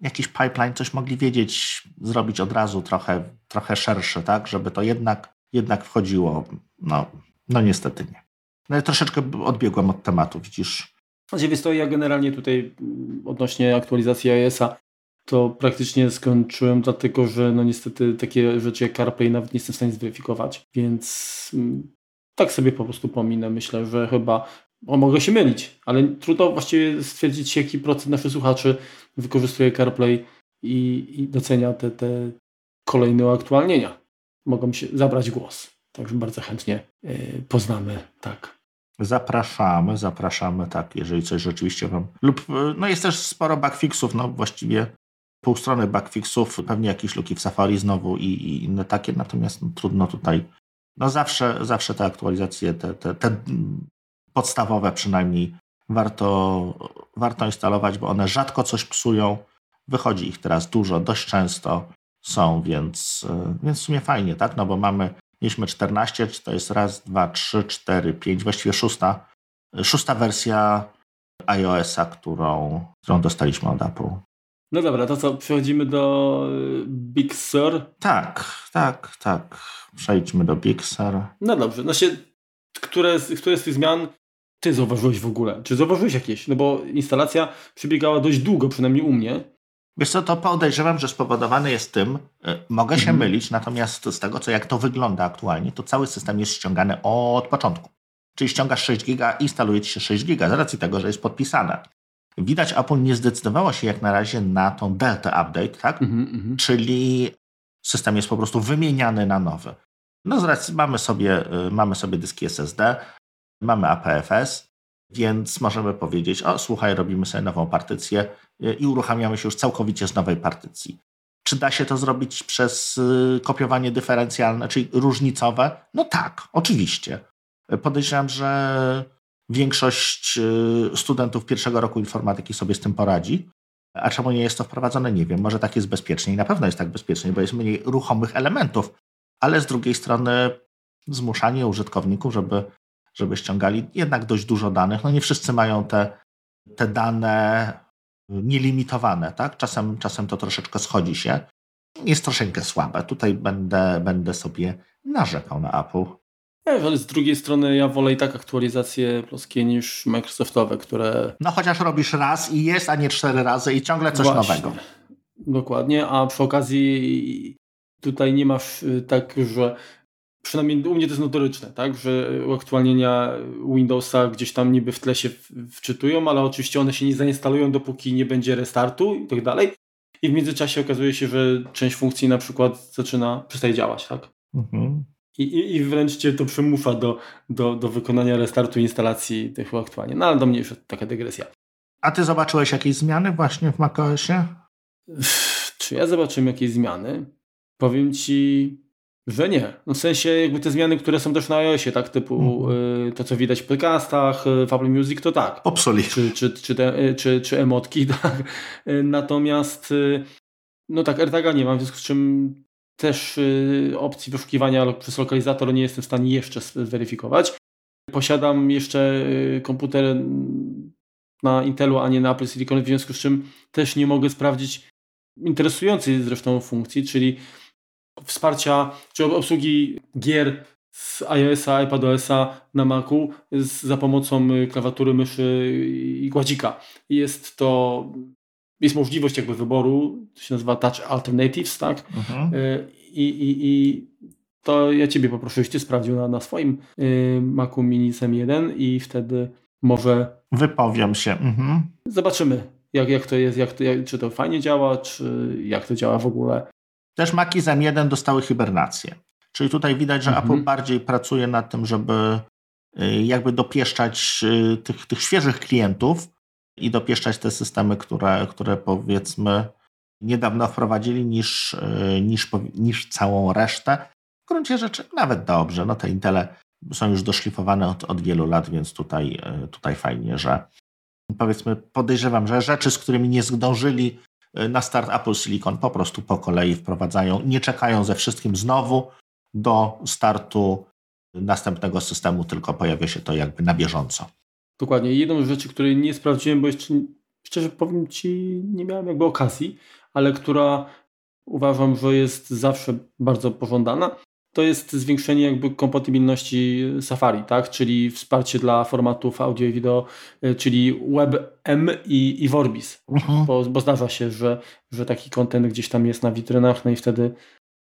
jakiś pipeline coś mogli wiedzieć, zrobić od razu trochę, trochę szerszy, tak, żeby to jednak, jednak wchodziło. No, no niestety nie. No, troszeczkę odbiegłem od tematu, widzisz. Znaczy, wiesz to ja generalnie tutaj odnośnie aktualizacji iOS-a to praktycznie skończyłem, dlatego że no niestety takie rzeczy jak CarPlay nawet nie jestem w stanie zweryfikować, więc mm, tak sobie po prostu pominę. Myślę, że chyba o, mogę się mylić, ale trudno właściwie stwierdzić, jaki procent naszych słuchaczy wykorzystuje CarPlay i, i docenia te, te kolejne uaktualnienia. Mogą się zabrać głos. Także bardzo chętnie yy, poznamy, tak. Zapraszamy, zapraszamy, tak, jeżeli coś rzeczywiście Wam. Lub, e, no jest też sporo backfixów, no właściwie pół strony bugfixów, pewnie jakieś luki w Safari znowu i, i inne takie, natomiast no, trudno tutaj, no zawsze, zawsze te aktualizacje, te, te, te podstawowe przynajmniej warto, warto instalować, bo one rzadko coś psują, wychodzi ich teraz dużo, dość często są, więc, więc w sumie fajnie, tak, no bo mamy Mieliśmy 14, to jest raz, dwa, trzy, cztery, pięć, właściwie szósta, szósta wersja iOS-a, którą, którą dostaliśmy od Apple. No dobra, to co, przechodzimy do y, Big Sur? Tak, tak, tak. Przejdźmy do Big Sur. No dobrze, no się, które, które z tych zmian ty zauważyłeś w ogóle? Czy zauważyłeś jakieś? No bo instalacja przebiegała dość długo, przynajmniej u mnie. Wiesz co, to podejrzewam, że spowodowane jest tym, y, mogę się mhm. mylić, natomiast z tego, co jak to wygląda aktualnie, to cały system jest ściągany od początku. Czyli ściągasz 6 giga, instaluje ci się 6 giga, z racji tego, że jest podpisane. Widać, Apple nie zdecydowało się jak na razie na tą Delta Update, tak? Mm -hmm. Czyli system jest po prostu wymieniany na nowy. No z racji mamy sobie, y, mamy sobie dyski SSD, mamy APFS, więc możemy powiedzieć, o słuchaj, robimy sobie nową partycję y, i uruchamiamy się już całkowicie z nowej partycji. Czy da się to zrobić przez y, kopiowanie dyferencjalne, czyli różnicowe? No tak, oczywiście. Podejrzewam, że większość y, studentów pierwszego roku informatyki sobie z tym poradzi. A czemu nie jest to wprowadzone? Nie wiem. Może tak jest bezpieczniej. Na pewno jest tak bezpieczniej, bo jest mniej ruchomych elementów, ale z drugiej strony zmuszanie użytkowników, żeby, żeby ściągali jednak dość dużo danych. No nie wszyscy mają te, te dane nielimitowane, tak? Czasem, czasem to troszeczkę schodzi się. Jest troszeczkę słabe. Tutaj będę, będę sobie narzekał na Apple. Ale z drugiej strony ja wolę i tak aktualizacje polskie niż Microsoftowe, które... No chociaż robisz raz i jest, a nie cztery razy i ciągle coś Właśnie. nowego. Dokładnie, a przy okazji tutaj nie masz y, tak, że przynajmniej u mnie to jest notoryczne, tak, że uaktualnienia Windowsa gdzieś tam niby w tle się wczytują, ale oczywiście one się nie zainstalują, dopóki nie będzie restartu i tak dalej. I w międzyczasie okazuje się, że część funkcji na przykład zaczyna, przestaje działać, tak? Mhm. I, i, I wręcz cię to przymusza do, do, do wykonania restartu instalacji tych uaktualnień. No ale do mnie już taka dygresja. A ty zobaczyłeś jakieś zmiany właśnie w macOSie? Czy ja zobaczyłem jakieś zmiany? Powiem ci, że nie. No w sensie jakby te zmiany, które są też na iOSie, tak, typu mm. y, to, co widać w podcastach, y, w Apple Music, to tak. Obsolete. Czy, czy, czy, te, y, czy, czy emotki, tak. Y, natomiast no tak, AirTaga nie mam, w związku z czym też y, opcji wyszukiwania przez lokalizator nie jestem w stanie jeszcze zweryfikować. Posiadam jeszcze y, komputer na Intelu, a nie na Apple Silicon, w związku z czym też nie mogę sprawdzić interesującej zresztą funkcji, czyli wsparcia czy obsługi gier z iOS-a, iPadOS-a na Macu za pomocą y, klawiatury, myszy i gładzika. Jest to jest możliwość jakby wyboru, to się nazywa Touch Alternatives, tak? Mhm. Y, I, i, I to ja Ciebie poproszę, żebyś Ty sprawdził na, na swoim y, Macu Mini SM1 i wtedy może... Wypowiem się. Mhm. Zobaczymy, jak, jak to jest, jak to, jak, czy to fajnie działa, czy jak to działa w ogóle. Też Maci z M1 dostały hibernację. Czyli tutaj widać, że mhm. Apple bardziej pracuje nad tym, żeby y, jakby dopieszczać tych, tych świeżych klientów, i dopieszczać te systemy, które, które powiedzmy niedawno wprowadzili, niż, e, niż, niż całą resztę. W gruncie rzeczy nawet dobrze. No te Intele są już doszlifowane od, od wielu lat, więc tutaj, tutaj fajnie, że powiedzmy podejrzewam, że rzeczy, z którymi nie zdążyli na start Apple Silicon po prostu po kolei wprowadzają, nie czekają ze wszystkim znowu do startu następnego systemu, tylko pojawia się to jakby na bieżąco. Dokładnie. Jedną z rzeczy, której nie sprawdziłem, bo jeszcze szczerze powiem Ci, nie miałem jakby okazji, ale która uważam, że jest zawsze bardzo pożądana, to jest zwiększenie jakby kompatybilności Safari, tak? czyli wsparcie dla formatów audio i wideo, y, czyli WebM i, i Vorbis, mhm. bo, bo zdarza się, że, że taki kontent gdzieś tam jest na witrynach, no i wtedy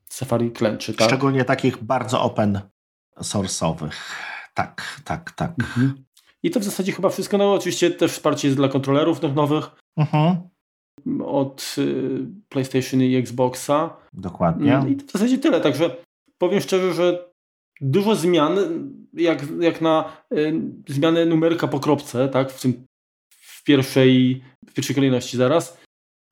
Safari klęczy. Tak? Szczególnie takich bardzo open source'owych. Tak, tak, tak. Mhm. I to w zasadzie chyba wszystko. No oczywiście też wsparcie jest dla kontrolerów tych nowych. Mhm. Od y, PlayStation i Xboxa. Dokładnie. Mm, I w zasadzie tyle. Także powiem szczerze, że dużo zmian, jak, jak na y, zmianę numerka po kropce, tak, w, tym, w, pierwszej, w pierwszej kolejności zaraz,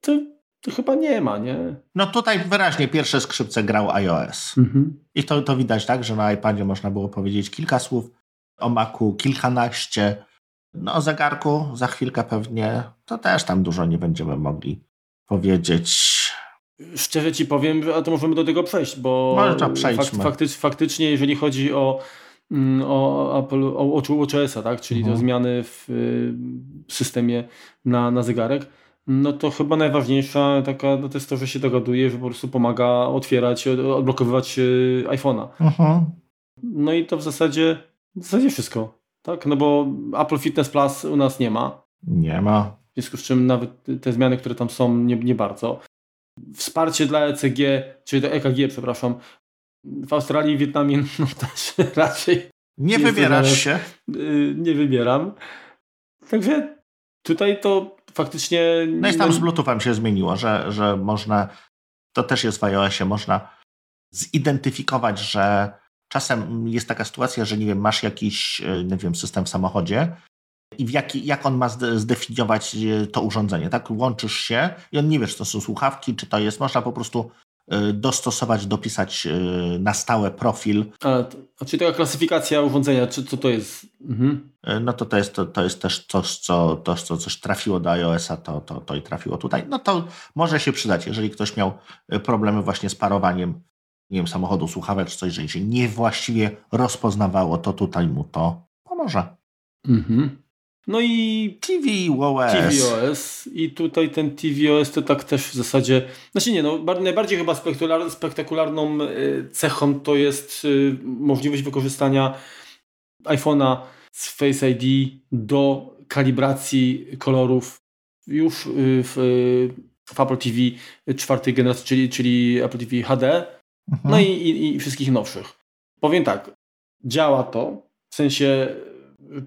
to, to chyba nie ma, nie? No tutaj wyraźnie pierwsze skrzypce grał iOS. Mhm. I to, to widać tak, że na iPadzie można było powiedzieć kilka słów, o Macu kilkanaście. No o zegarku za chwilkę pewnie to też tam dużo nie będziemy mogli powiedzieć. Szczerze ci powiem, a to możemy do tego przejść, bo fakt, fakty, faktycznie, jeżeli chodzi o, mm, o Apple, o WatchOS-a, tak? czyli mhm. te zmiany w y, systemie na, na zegarek, no to chyba najważniejsza taka no to jest to, że się dogaduje, że po prostu pomaga otwierać, odblokowywać y, iPhone'a. Mhm. No i to w zasadzie, w zasadzie wszystko. Tak? No bo Apple Fitness Plus u nas nie ma. Nie ma. W związku z czym nawet te zmiany, które tam są, nie, nie bardzo. Wsparcie dla ECG, czyli do EKG, przepraszam, w Australii i Wietnamie no też raczej. Nie wybierasz się. Y, nie wybieram. Także tutaj to faktycznie. No i tam z Bluetoothem się zmieniło, że, że można, to też jest w iOSie, można zidentyfikować, że czasem jest taka sytuacja, że nie wiem, masz jakiś, y, nie wiem, system w samochodzie i w jaki, jak on ma zdefiniować e, to urządzenie. Tak, łączysz się i on nie wie, czy to są słuchawki, czy to jest, można po prostu e, dostosować, dopisać e, na stałe profil. A, a czy taka klasyfikacja urządzenia, czy co to jest? Mhm. No to to jest, to, to jest też coś, co, to, co coś trafiło do iOS-a, to, to, to i trafiło tutaj. No to może się przydać, jeżeli ktoś miał problemy właśnie z parowaniem nie wiem, samochodu, słuchawek czy coś, że się niewłaściwie rozpoznawało, to tutaj mu to pomoże. Mhm. No i tvOS. tvOS. I tutaj ten tvOS to tak też w zasadzie, znaczy nie, no, najbardziej chyba spektakular, spektakularną e, cechą to jest e, możliwość wykorzystania iPhone'a z Face ID do kalibracji kolorów już e, w, w Apple TV czwartej generacji, czyli, czyli Apple TV HD, mhm. no i, i, i wszystkich nowszych. Powiem tak, działa to, w sensie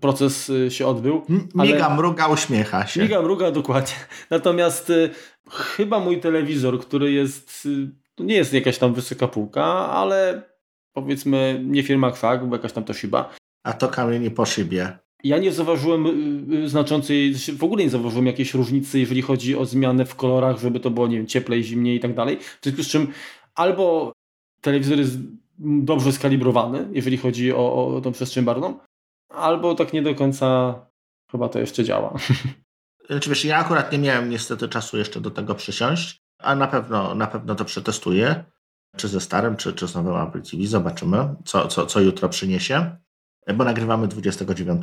proces y, się odbył. Miga, mruga, uśmiecha się. Miga, mruga, dokładnie. Natomiast y, chyba mój telewizor, który jest, y, to nie jest jakaś tam wysoka półka, ale powiedzmy nie firma Kwak, bo jakaś tam Toshiba. A to kamienie po szybie. Ja nie zauważyłem znaczącej, w ogóle nie zauważyłem jakiejś różnicy, jeżeli chodzi o zmianę w kolorach, żeby to było, nie wiem, cieplej, zimniej i tak dalej. W związku z czym albo telewizor jest dobrze skalibrowany, jeżeli chodzi o, o tą przestrzeń barwną, albo tak nie do końca chyba to jeszcze działa. Znaczy wiesz, ja akurat nie miałem niestety czasu jeszcze do tego przysiąść, a na pewno, na pewno to przetestuję, czy ze starym, czy, czy z nowym Apple TV. Zobaczymy, co, co, co jutro przyniesie, bo nagrywamy 29,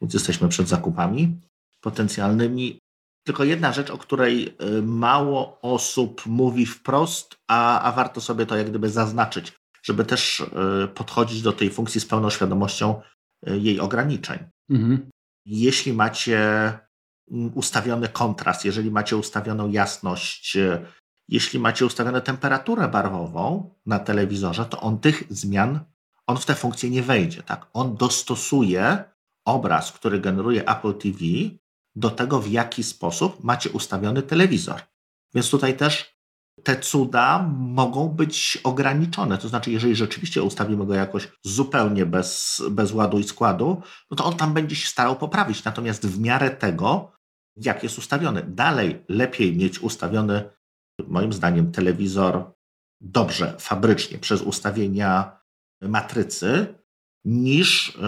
więc jesteśmy przed zakupami potencjalnymi. Tylko jedna rzecz, o której y, mało osób mówi wprost, a, a warto sobie to jak gdyby zaznaczyć, żeby też y, podchodzić do tej funkcji z pełną świadomością, jej ograniczeń. Mhm. Jeśli macie mm, ustawiony kontrast, jeżeli macie ustawioną jasność, e, jeśli macie ustawioną temperaturę barwową na telewizorze, to on tych zmian, on w tę funkcję nie wejdzie. Tak? On dostosuje obraz, który generuje Apple TV do tego, w jaki sposób macie ustawiony telewizor. Więc tutaj też te cuda mogą być ograniczone. To znaczy, jeżeli rzeczywiście ustawimy go jakoś zupełnie bez, bez ładu i składu, no to on tam będzie się starał poprawić. Natomiast w miarę tego, jak jest ustawiony. Dalej lepiej mieć ustawiony, moim zdaniem, telewizor dobrze, fabrycznie, przez ustawienia matrycy, niż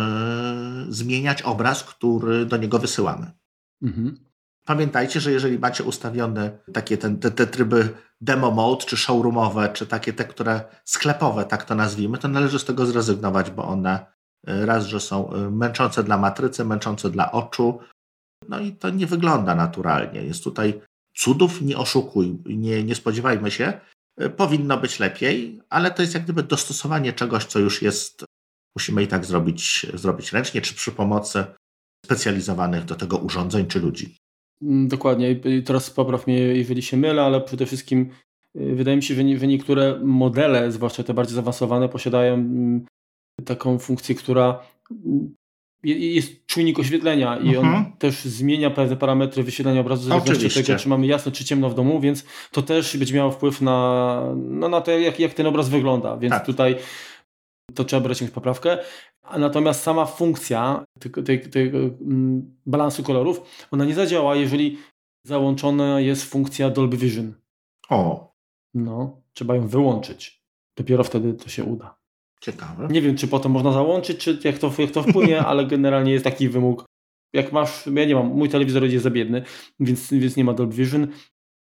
yy, zmieniać obraz, który do niego wysyłamy. Mhm. Pamiętajcie, że jeżeli macie ustawione takie ten, te, te tryby demo mode, czy showroomowe, czy takie te, które sklepowe, tak to nazwijmy, to należy z tego zrezygnować, bo one y, raz, że są y, męczące dla matrycy, męczące dla oczu, no i to nie wygląda naturalnie. Jest tutaj cudów, nie oszukuj, nie, nie spodziewajmy się. Y, powinno być lepiej, ale to jest jak gdyby dostosowanie czegoś, co już jest, musimy i tak zrobić, zrobić ręcznie, czy przy pomocy specjalizowanych do tego urządzeń czy ludzi. Mm, dokładnie. I teraz popraw mnie, jeżeli się mylę, ale przede wszystkim y, wydaje mi się, że, nie, że niektóre modele, zwłaszcza te bardziej zaawansowane, posiadają mm, taką funkcję, która mm, jest czujnik oświetlenia i on mhm. też zmienia pewne parametry wyświetlenia obrazu w zależności od tego, czy mamy jasno, czy ciemno w domu, więc to też będzie miało wpływ na, no, na to, jak, jak ten obraz wygląda. Więc tak. tutaj to trzeba brać w poprawkę. A natomiast sama funkcja tego mm, balansu kolorów, ona nie zadziała, jeżeli załączona jest funkcja Dolby Vision. O. No, trzeba ją wyłączyć. Dopiero wtedy to się uda. Ciekawe. Nie wiem, czy potem można załączyć, czy jak to, jak to wpłynie, ale generalnie jest taki wymóg. Jak masz, ja nie mam, mój telewizor jest za biedny, więc, więc nie ma Dolby Vision,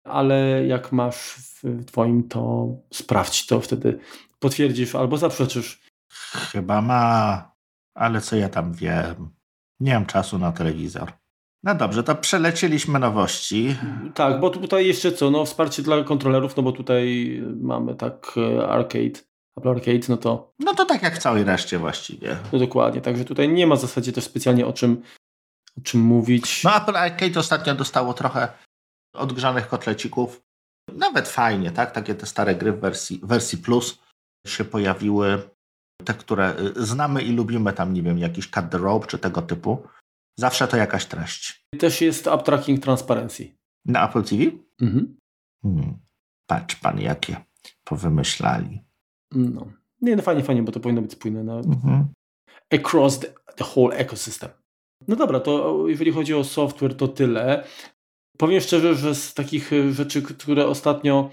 ale jak masz w twoim, to sprawdź to, wtedy potwierdzisz albo zaprzeczysz. Chyba ma, ale co ja tam wiem. Nie mam czasu na telewizor. No dobrze, to przelecieliśmy nowości. Tak, bo tutaj jeszcze co, no wsparcie dla kontrolerów, no bo tutaj mamy tak e, arcade, Apple Arcade, no to... No to tak jak w całej reszcie właściwie. No dokładnie, także tutaj nie ma w zasadzie też specjalnie o czym, o czym mówić. No Apple Arcade ostatnio dostało trochę odgrzanych kotlecików. Nawet fajnie, tak? Takie te stare gry w wersji, wersji Plus się pojawiły. Te, które y, znamy i lubimy, tam nie wiem, jakiś Cut the Rope czy tego typu. Zawsze to jakaś treść. Też jest App Tracking Transparency. Na Apple TV? Mhm. Hmm. Patrz pan, jakie powymyślali. No. Nie, no fajnie, fajnie, bo to powinno być spójne na mhm. across the, the whole ecosystem. No dobra, to jeżeli chodzi o software, to tyle. Powiem szczerze, że z takich rzeczy, które ostatnio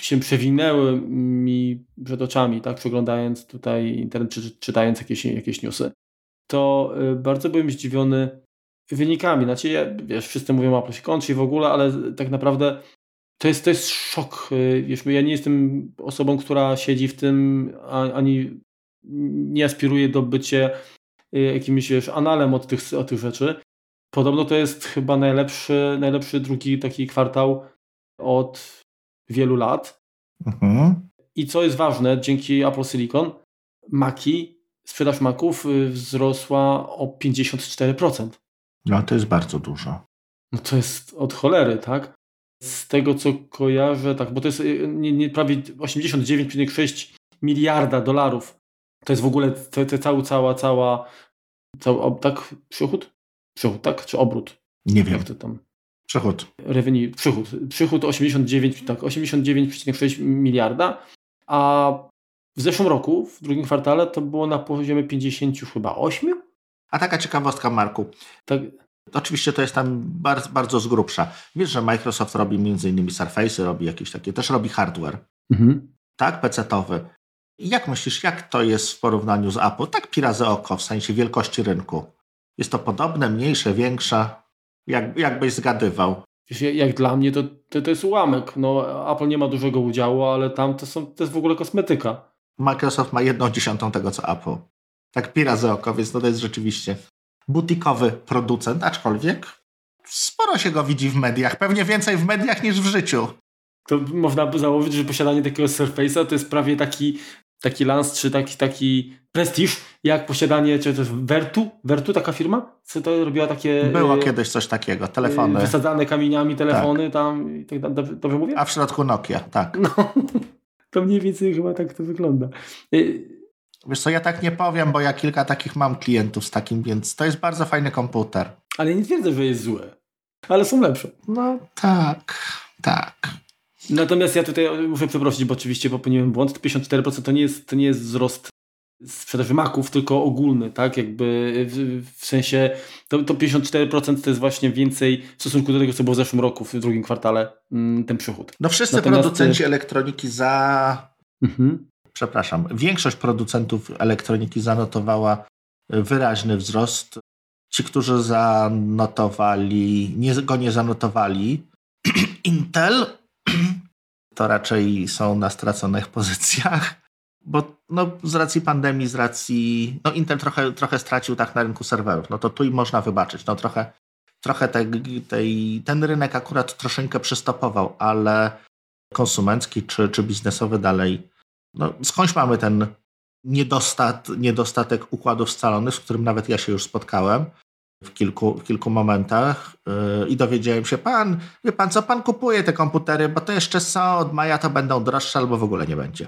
się przewinęły mi przed oczami, tak, przeglądając tutaj internet, czy czytając jakieś, jakieś newsy, to y, bardzo byłem zdziwiony wynikami. Znaczy, ja, wiesz, wszyscy mówią o Apple się kończy w ogóle, ale tak naprawdę to jest, to jest szok. Y, wiesz, ja nie jestem osobą, która siedzi w tym, ani nie aspiruje do bycie y, jakimś wiesz, analem od tych, od tych rzeczy. Podobno to jest chyba najlepszy, najlepszy drugi taki kwartał od wielu lat. Mhm. I co jest ważne, dzięki Apple Silicon, Maki, sprzedaż Maków y, wzrosła o 54%. No to jest bardzo dużo. No to jest od cholery, tak? Z tego co kojarzę, tak, bo to jest y, nie, nie, prawie 89,6 miliarda dolarów. To jest w ogóle to, to cała, cała, cała, cały, tak, przychód? Przychód, tak? Czy obrót? Nie wiem. Jak to tam? Przychód. Revenue, przychód. Przychód 89, tak, 89,6 miliarda, a w zeszłym roku, w drugim kwartale, to było na poziomie 50 chyba 8. A taka ciekawostka, Marku. Tak. Oczywiście to jest tam bardzo, bardzo z grubsza. Wiesz, że Microsoft robi m.in. Surface, robi jakieś takie, też robi hardware. Mhm. Tak, PC-towy. Jak myślisz, jak to jest w porównaniu z Apple? Tak pi razy oko, w sensie wielkości rynku. Jest to podobne, mniejsze, większe? Jak, jak byś zgadywał? Jak dla mnie to, to, to jest ułamek. No, Apple nie ma dużego udziału, ale tam to, są, to jest w ogóle kosmetyka. Microsoft ma jedną dziesiątą tego, co Apple. Tak pi razy oko, więc to jest rzeczywiście butikowy producent, aczkolwiek sporo się go widzi w mediach. Pewnie więcej w mediach niż w życiu. To można by założyć, że posiadanie takiego Surface'a to jest prawie taki taki lans, czy taki, taki prestiż, jak posiadanie, czy jest Vertu? Vertu, taka firma? Co to robiła takie... Było e, kiedyś coś takiego, telefony. Wysadzane kamieniami telefony tak. tam i tak dobrze, dobrze mówię? A w środku Nokia, tak. No, to mniej więcej chyba tak to wygląda. E, Wiesz co, ja tak nie powiem, bo ja kilka takich mam klientów z takim, więc to jest bardzo fajny komputer. Ale nie twierdzę, że jest zły. Ale są lepsze. No tak, tak. Natomiast ja tutaj muszę przeprosić, bo oczywiście popełniłem błąd. 54% to nie jest, to nie jest wzrost sprzedaży maków, tylko ogólny, tak? Jakby w, w sensie to, to 54% to jest właśnie więcej w stosunku do tego, co było w zeszłym roku, w drugim kwartale, mm, ten przychód. No wszyscy Natomiast... producenci elektroniki za. Mhm. Przepraszam, większość producentów elektroniki zanotowała wyraźny wzrost. Ci, którzy zanotowali, nie, go nie zanotowali, Intel to raczej są na straconych pozycjach, bo no, z racji pandemii, z racji. No, Intel trochę, trochę stracił tak na rynku serwerów. No to tu i można wybaczyć. No, trochę trochę tej, tej, ten rynek akurat troszeczkę przystopował, ale konsumencki czy, czy biznesowy dalej. No, skądś mamy ten niedostat, niedostatek układów scalonych, z którym nawet ja się już spotkałem w kilku, w kilku momentach yy, i dowiedziałem się, pan, wie pan co, pan kupuje te komputery, bo to jeszcze są, od maja to będą droższe albo w ogóle nie będzie.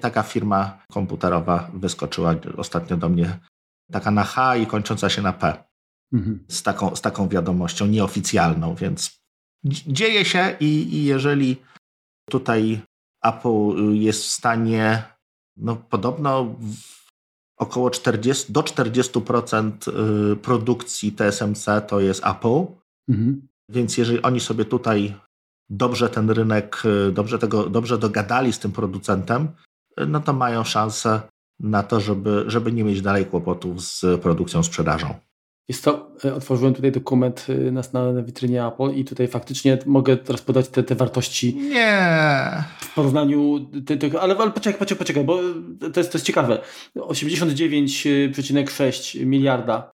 Taka firma komputerowa wyskoczyła ostatnio do mnie, taka na H i kończąca się na P. Mhm. Z, taką, z taką wiadomością nieoficjalną, więc dzieje się i, i jeżeli tutaj Apple jest w stanie, no podobno w, około 40, do 40% y, produkcji TSMC to jest Apple. Mhm. Więc jeżeli oni sobie tutaj dobrze ten rynek, y, dobrze, tego, dobrze dogadali z tym producentem, y, no to mają szansę na to, żeby, żeby nie mieć dalej kłopotów z produkcją, sprzedażą. Jest to, e, otworzyłem tutaj dokument e, na, na witrynie Apple i tutaj faktycznie mogę teraz podać te, te wartości. Nie. W porównaniu, te, te, ale, ale poczekaj, poczekaj, poczekaj, bo to jest, to jest ciekawe. 89,6 miliarda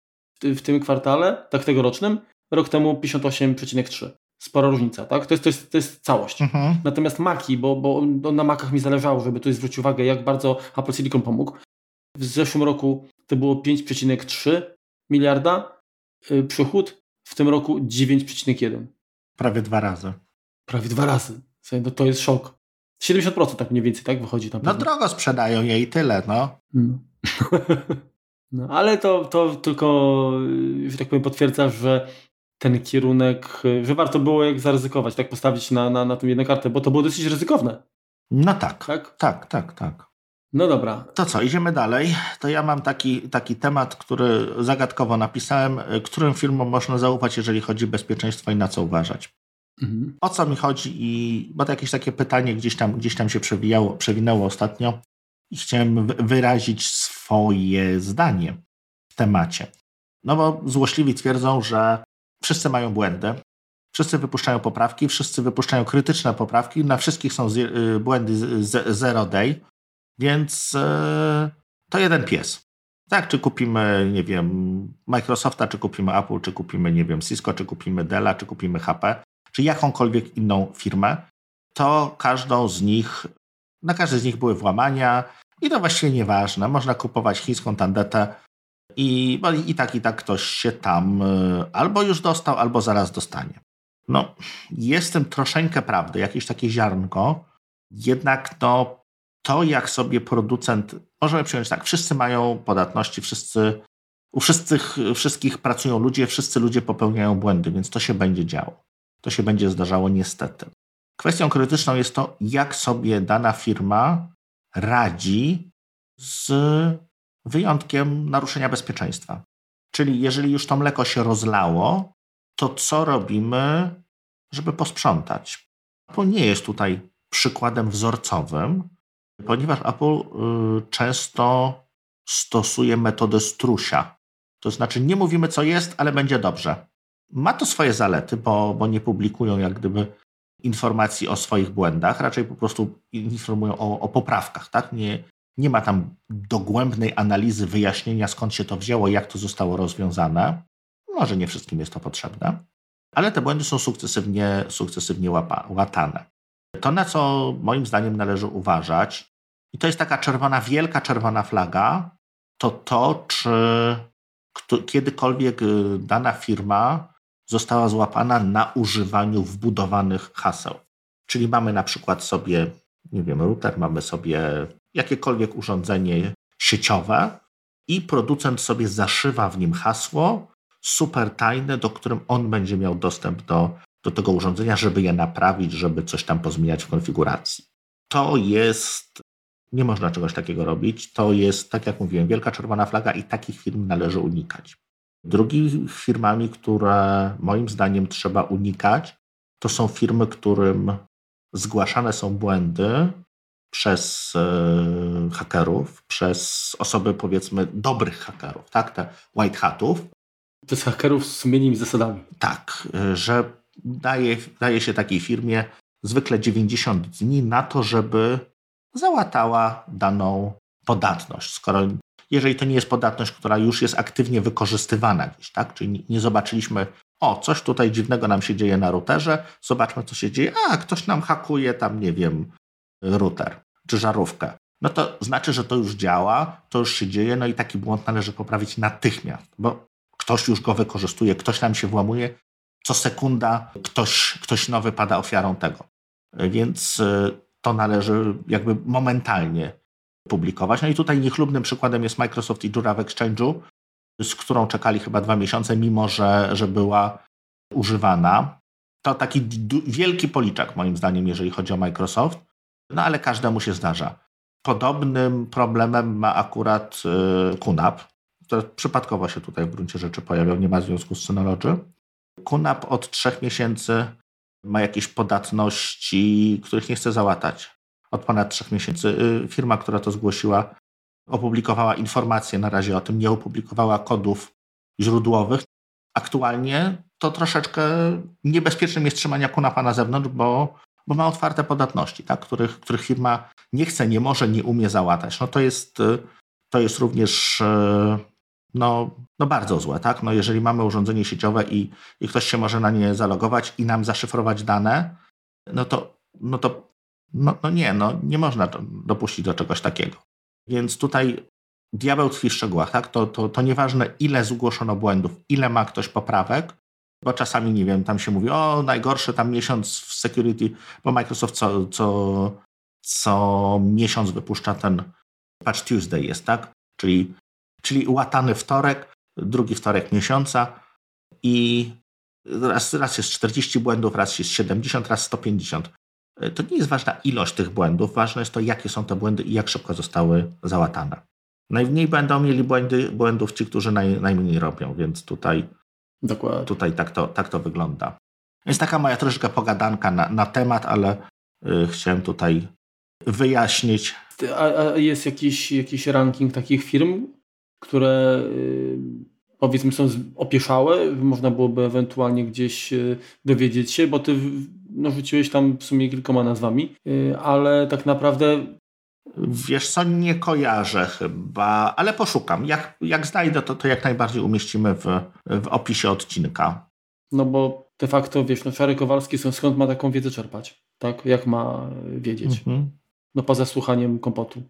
w tym kwartale, tak tegorocznym, rok temu 58,3. Spora różnica, tak? To jest, to jest, to jest całość. Mhm. Natomiast Maki, bo, bo na Makach mi zależało, żeby tu zwrócić uwagę, jak bardzo Apple Silicon pomógł. W zeszłym roku to było 5,3 miliarda y, przychód, w tym roku 9,1. Prawie dwa razy. Prawie dwa razy. No to jest szok. 70% tak mniej więcej, tak wychodzi tam. No drogo sprzedają je i tyle, no. no. no ale to, to tylko, że tak powiem, potwierdza, że ten kierunek, że warto było jak zaryzykować, tak postawić na, na, na tą jedną kartę, bo to było dosyć ryzykowne. No tak, tak, tak, tak. tak. No dobra. To co, idziemy dalej. To ja mam taki, taki temat, który zagadkowo napisałem, którym firmom można zaufać, jeżeli chodzi o bezpieczeństwo i na co uważać. Mhm. O co mi chodzi i bo to jakieś takie pytanie gdzieś tam, gdzieś tam się przewijało, przewinęło ostatnio i chciałem wyrazić swoje zdanie w temacie. No bo złośliwi twierdzą, że wszyscy mają błędy, wszyscy wypuszczają poprawki, wszyscy wypuszczają krytyczne poprawki, na wszystkich są y, błędy zero day, więc e, to jeden pies. Tak, czy kupimy, nie wiem, Microsofta, czy kupimy Apple, czy kupimy, nie wiem, Cisco, czy kupimy Della, czy kupimy HP, czy jakąkolwiek inną firmę, to każdą z nich, na każdej z nich były włamania i to właściwie nieważne. Można kupować chińską tandetę i, i tak, i tak ktoś się tam e, albo już dostał, albo zaraz dostanie. No, jest tym troszeczkę prawdy, jakieś takie ziarnko, jednak no, to, jak sobie producent, możemy przyjąć tak, wszyscy mają podatności, wszyscy, u wszystkich, wszystkich pracują ludzie, wszyscy ludzie popełniają błędy, więc to się będzie działo. To się będzie zdarzało niestety. Kwestią krytyczną jest to, jak sobie dana firma radzi z wyjątkiem naruszenia bezpieczeństwa. Czyli jeżeli już to mleko się rozlało, to co robimy, żeby posprzątać? Apple nie jest tutaj przykładem wzorcowym, ponieważ Apple y, często stosuje metodę strusia. To znaczy nie mówimy co jest, ale będzie dobrze. Ma to swoje zalety, bo, bo nie publikują jak gdyby informacji o swoich błędach, raczej po prostu informują o, o poprawkach. Tak? Nie, nie ma tam dogłębnej analizy, wyjaśnienia skąd się to wzięło, jak to zostało rozwiązane. Może nie wszystkim jest to potrzebne, ale te błędy są sukcesywnie, sukcesywnie łapa, łatane. To, na co moim zdaniem należy uważać, i to jest taka czerwona, wielka czerwona flaga, to to, czy kiedykolwiek y, dana firma została złapana na używaniu wbudowanych haseł. Czyli mamy na przykład sobie, nie wiem, router, mamy sobie jakiekolwiek urządzenie sieciowe i producent sobie zaszywa w nim hasło super tajne, do którym on będzie miał dostęp do, do tego urządzenia, żeby je naprawić, żeby coś tam pozmieniać w konfiguracji. To jest nie można czegoś takiego robić. To jest, tak jak mówiłem, wielka czerwona flaga i takich firm należy unikać. Drugimi firmami, które moim zdaniem trzeba unikać, to są firmy, którym zgłaszane są błędy przez e, hakerów, przez osoby powiedzmy dobrych hakerów, tak, te white hatów. To jest hakerów z sumiennymi zasadami. Tak, e, że daje, daje się takiej firmie zwykle 90 dni na to, żeby załatała daną podatność. Skoro jeżeli to nie jest podatność, która już jest aktywnie wykorzystywana gdzieś, tak? Czyli nie zobaczyliśmy, o, coś tutaj dziwnego nam się dzieje na routerze, zobaczmy, co się dzieje. A, ktoś nam hakuje tam, nie wiem, router czy żarówkę. No to znaczy, że to już działa, to już się dzieje, no i taki błąd należy poprawić natychmiast, bo ktoś już go wykorzystuje, ktoś nam się włamuje, co sekunda ktoś, ktoś nowy pada ofiarą tego. Więc y, to należy jakby momentalnie publikować. No i tutaj niechlubnym przykładem jest Microsoft i Jura w Exchange'u, z którą czekali chyba dwa miesiące, mimo że, że była używana. To taki wielki policzek moim zdaniem, jeżeli chodzi o Microsoft, no ale każdemu się zdarza. Podobnym problemem ma akurat y, QNAP, który przypadkowo się tutaj w gruncie rzeczy pojawiał, nie ma związku z Synology. QNAP od trzech miesięcy ma jakieś podatności, których nie chce załatać od ponad trzech miesięcy. Y, firma, która to zgłosiła, opublikowała informacje na razie o tym, nie opublikowała kodów, źródłowych. Aktualnie to troszeczkę niebezpiecznym jest trzymanie kunapa na zewnątrz, bo, bo ma otwarte podatności, tak? których, których firma nie chce, nie może, nie umie załatać. No to jest, to jest również no, no bardzo złe. Tak? No jeżeli mamy urządzenie sieciowe i, i ktoś się może na nie zalogować i nam zaszyfrować dane, no to, no to no, no nie, no nie można dopuścić do czegoś takiego. Więc tutaj diabeł tkwi w szczegółach, tak? To, to, to nieważne, ile zgłoszono błędów, ile ma ktoś poprawek, bo czasami, nie wiem, tam się mówi, o, najgorszy tam miesiąc w security, bo Microsoft co, co, co miesiąc wypuszcza ten Patch Tuesday jest, tak? Czyli, czyli łatany wtorek, drugi wtorek miesiąca i raz, raz jest 40 błędów, raz jest 70, raz 150. To nie jest ważna ilość tych błędów, ważne jest to, jakie są te błędy i jak szybko zostały załatane. Najmniej będą mieli błędy, błędów ci, którzy naj, najmniej robią, więc tutaj, Dokładnie. tutaj tak, to, tak to wygląda. Jest taka moja troszeczkę pogadanka na, na temat, ale y, chciałem tutaj wyjaśnić. A, a, jest jakiś, jakiś ranking takich firm, które y, powiedzmy są opieszałe, można byłoby ewentualnie gdzieś y, dowiedzieć się, bo ty no, rzuciłeś tam w sumie kilkoma nazwami, y, ale tak naprawdę Wiesz co, nie kojarzę chyba, ale poszukam. Jak, jak znajdę, to, to jak najbardziej umieścimy w, w opisie odcinka. No bo de facto, wiesz, no Czary Kowalski są, skąd ma taką wiedzę czerpać? Tak? Jak ma wiedzieć? Mhm. No poza słuchaniem kompotu.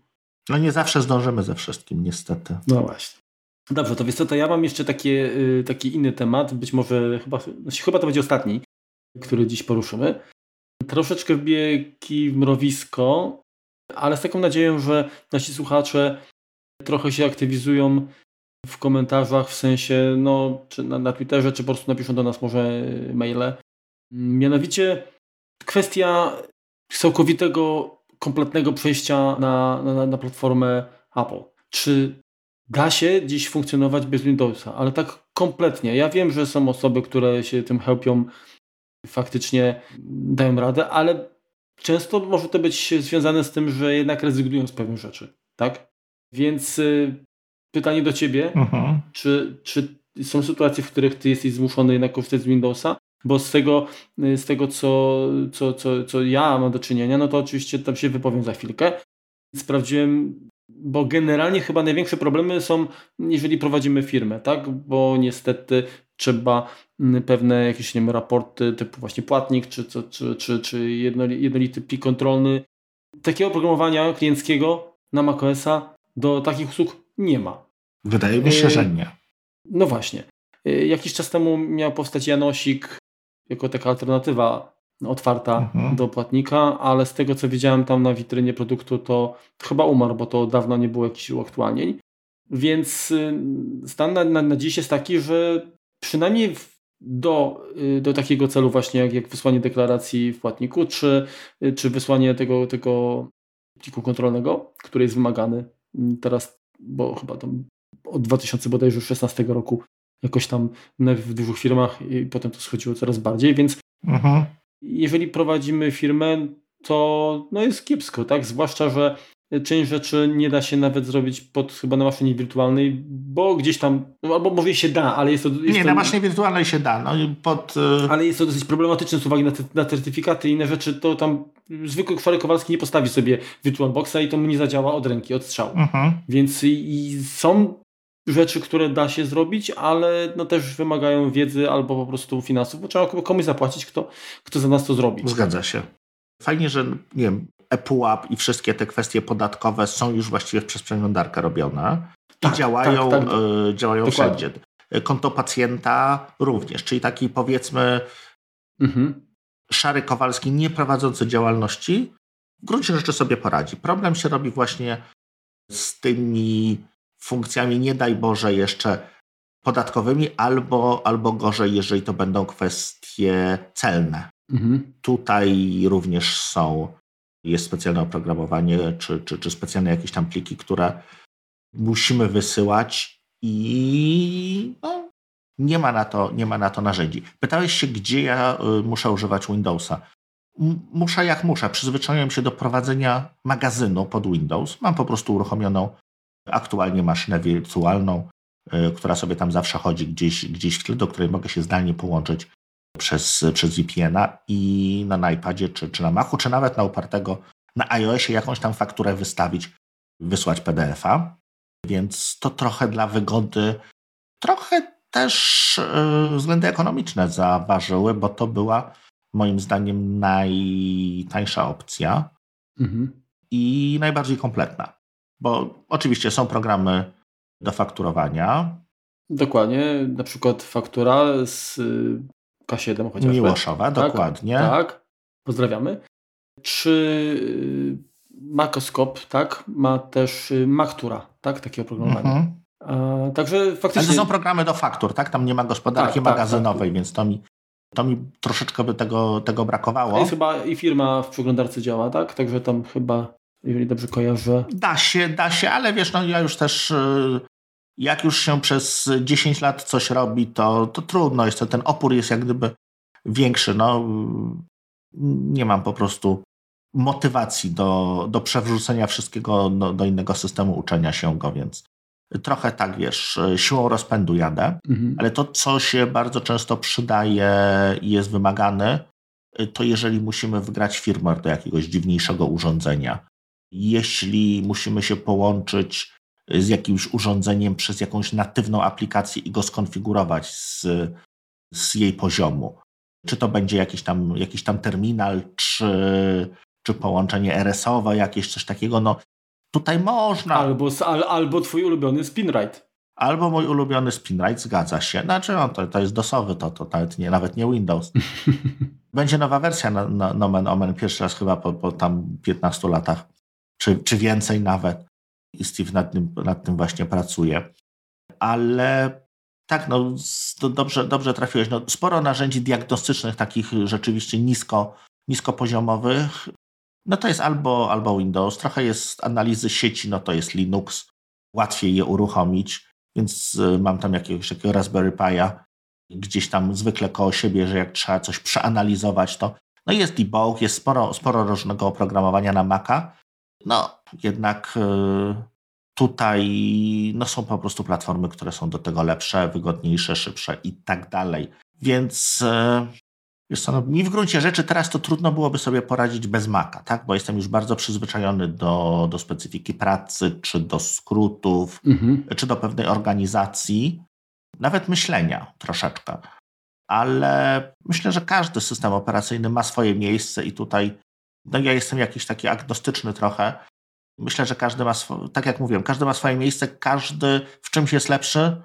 No nie zawsze zdążymy ze wszystkim, niestety. No właśnie. Dobrze, to wiesz co, to ja mam jeszcze takie, y, taki inny temat, być może chyba, znaczy chyba to będzie ostatni, który dziś poruszymy. Troszeczkę wbiegi w mrowisko, ale z taką nadzieją, że nasi słuchacze trochę się aktywizują w komentarzach, w sensie no, czy na, na Twitterze, czy po prostu napiszą do nas może maile. Mianowicie kwestia całkowitego, kompletnego przejścia na, na, na platformę Apple. Czy da się dziś funkcjonować bez Windowsa, ale tak kompletnie. Ja wiem, że są osoby, które się tym helpią, faktycznie dają radę, ale często może to być związane z tym, że jednak rezygnują z pewnych rzeczy, tak? Więc y, pytanie do Ciebie, mhm. czy, czy są sytuacje, w których Ty jesteś zmuszony jednak korzystać z Windowsa? Bo z tego, y, z tego co, co, co, co ja mam do czynienia, no to oczywiście tam się wypowiem za chwilkę. Sprawdziłem, bo generalnie chyba największe problemy są, jeżeli prowadzimy firmę, tak? Bo niestety trzeba mm, pewne jakieś nie wiem, raporty typu właśnie płatnik, czy, czy, czy, czy, czy jednolity plik kontrolny. Takiego oprogramowania klienckiego na macOSa do takich usług nie ma. Wydaje mi się, że nie. No właśnie. Y, jakiś czas temu miał powstać Janosik jako taka alternatywa otwarta mhm. do płatnika, ale z tego co widziałem tam na witrynie produktu, to chyba umarł, bo to dawno nie było jakichś uaktualnień. Więc y, stan na, na, na dziś jest taki, że przynajmniej do, y, do takiego celu właśnie jak, jak wysłanie deklaracji w płatniku, czy, y, czy wysłanie tego, tego pliku kontrolnego, który jest wymagany teraz, bo chyba tam od 2016 roku jakoś tam w dużych firmach i potem to schodziło coraz bardziej, więc mhm. jeżeli prowadzimy firmę, to no jest kiepsko, tak? Zwłaszcza, że część rzeczy nie da się nawet zrobić pod chyba na maszynie wirtualnej, bo gdzieś tam, albo może się da, ale jest to... Jest nie, to, na maszynie wirtualnej się da. No, pod, y, Ale jest to dosyć problematyczne z uwagi na, te, na certyfikaty i inne rzeczy, to tam zwykły Kwary Kowalski nie postawi sobie VirtualBoxa i to mu nie zadziała od ręki, od strzału. Mhm. Więc i, i są rzeczy, które da się zrobić, ale no też wymagają wiedzy albo po prostu finansów, bo trzeba komuś zapłacić, kto, kto za nas to zrobi. Zgadza się. Fajnie, że nie wiem, ePUAP i wszystkie te kwestie podatkowe są już właściwie przez przeglądarkę robione i tak, działają, tak, tak. Y, działają wszędzie. Konto pacjenta również, czyli taki powiedzmy mhm. szary Kowalski nie prowadzący działalności w gruncie rzeczy sobie poradzi. Problem się robi właśnie z tymi funkcjami, nie daj Boże, jeszcze podatkowymi, albo, albo gorzej, jeżeli to będą kwestie celne. Mhm. Tutaj również są, jest specjalne oprogramowanie, czy, czy, czy specjalne jakieś tam pliki, które musimy wysyłać i no, nie, ma na to, nie ma na to narzędzi. Pytałeś się, gdzie ja y, muszę używać Windowsa. Muszę jak muszę. Przyzwyczaiłem się do prowadzenia magazynu pod Windows. Mam po prostu uruchomioną aktualnie maszynę wirtualną która sobie tam zawsze chodzi gdzieś, gdzieś w tle, do której mogę się zdalnie połączyć przez, przez VPN-a i na iPadzie, czy, czy na Macu, czy nawet na upartego na iOSie jakąś tam fakturę wystawić, wysłać PDF-a. Więc to trochę dla wygody, trochę też yy, względy ekonomiczne zaważyły, bo to była moim zdaniem najtańsza opcja mhm. i najbardziej kompletna. Bo oczywiście są programy do fakturowania. Dokładnie, na przykład faktura z K7 chociażby. Miłoszowa, tak, dokładnie. Tak, pozdrawiamy. Czy y, Macoskop, tak, ma też y, Maktura, tak, takie oprogramowanie. Mhm. A, także faktycznie... Ale to są programy do faktur, tak? Tam nie ma gospodarki tak, tak magazynowej, tak, więc to mi, to mi troszeczkę by tego, tego brakowało. Jest chyba i firma w przeglądarce działa, tak? Także tam chyba, jeżeli dobrze kojarzę... Da się, da się, ale wiesz, no ja już też... Y, jak już się przez 10 lat coś robi, to, to trudno jest, to ten opór jest jak gdyby większy. No, nie mam po prostu motywacji do, do przewrzucenia wszystkiego do, do innego systemu uczenia się go, więc trochę tak, wiesz, siłą rozpędu jadę, mhm. ale to, co się bardzo często przydaje i jest wymagane, to jeżeli musimy wgrać firmware do jakiegoś dziwniejszego urządzenia, jeśli musimy się połączyć z jakimś urządzeniem przez jakąś natywną aplikację i go skonfigurować z, z jej poziomu. Czy to będzie jakiś tam, jakiś tam terminal, czy, czy połączenie RS-owe, jakieś coś takiego, no tutaj można. Albo, al, albo twój ulubiony spinrite. Albo mój ulubiony spinrite, zgadza się. Znaczy, no, to, to jest dosowy, to, to nawet, nie, nawet nie Windows. Będzie nowa wersja na, na Nomen Omen, pierwszy raz chyba po, po tam 15 latach, czy, czy więcej nawet. I Steve nad tym, nad tym właśnie pracuje. Ale tak, no dobrze, dobrze trafiłeś. No, sporo narzędzi diagnostycznych, takich rzeczywiście nisko, niskopoziomowych. No to jest albo, albo Windows, trochę jest analizy sieci, no to jest Linux, łatwiej je uruchomić, więc y, mam tam jakiegoś takiego Raspberry Pi'a. Gdzieś tam zwykle koło siebie, że jak trzeba coś przeanalizować, to no jest debug, jest sporo, sporo różnego oprogramowania na Maca, no, jednak y, tutaj no, są po prostu platformy, które są do tego lepsze, wygodniejsze, szybsze i tak dalej. Więc y, wiesz co, no, mi w gruncie rzeczy teraz to trudno byłoby sobie poradzić bez Maca, tak? bo jestem już bardzo przyzwyczajony do, do specyfiki pracy, czy do skrótów, mhm. czy do pewnej organizacji, nawet myślenia troszeczkę. Ale myślę, że każdy system operacyjny ma swoje miejsce i tutaj no ja jestem jakiś taki agnostyczny trochę. Myślę, że każdy ma, swo- tak jak mówiłem, każdy ma swoje miejsce, każdy w czymś jest lepszy.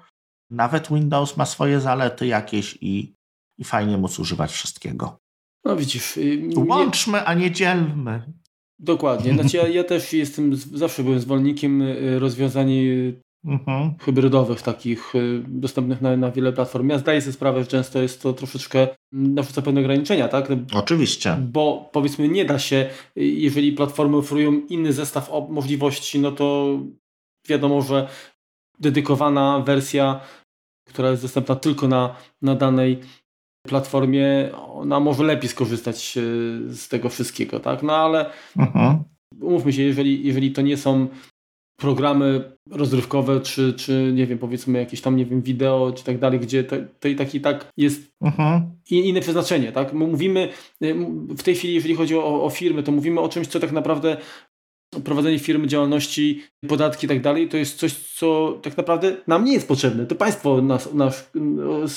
Nawet Windows ma swoje zalety jakieś i, i fajnie móc używać wszystkiego. No widzisz. Y, Łączmy, a nie dzielmy. Dokładnie. Znaczy ja, ja też jestem, zawsze byłem zwolennikiem y, rozwiązań y, mhm. hybrydowych, takich y, dostępnych na, na wiele platform. Ja zdaję sobie sprawę, że często jest to troszeczkę mm, narzuca pewne ograniczenia, tak? Oczywiście. Bo powiedzmy nie da się, y, jeżeli platformy oferują inny zestaw możliwości, no to wiadomo, że dedykowana wersja, która jest dostępna tylko na, na danej platformie, ona może lepiej skorzystać y, z tego wszystkiego, tak? No ale mhm. umówmy się, jeżeli, jeżeli to nie są programy rozrywkowe, czy, czy nie wiem, powiedzmy jakieś tam, nie wiem, wideo, czy tak dalej, gdzie to, to i tak i tak jest mhm. inne przeznaczenie, tak? Mówimy y, w tej chwili, jeżeli chodzi o, o firmy, to mówimy o czymś, co tak naprawdę prowadzenie firmy, działalności, podatki i tak dalej, to jest coś, co tak naprawdę nam nie jest potrzebne. To państwo nas, nas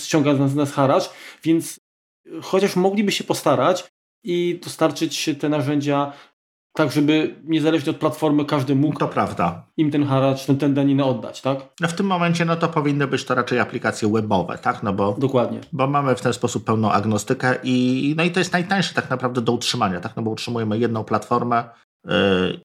ściąga z nas, nas haracz, więc chociaż mogliby się postarać i dostarczyć te narzędzia tak, żeby niezależnie od platformy każdy mógł to prawda. im ten haracz, ten, ten daninę oddać, tak? No w tym momencie no to powinny być to raczej aplikacje webowe, tak? No bo, Dokładnie. Bo mamy w ten sposób pełną agnostykę i, no i to jest najtańsze tak naprawdę do utrzymania, tak? No bo utrzymujemy jedną platformę yy,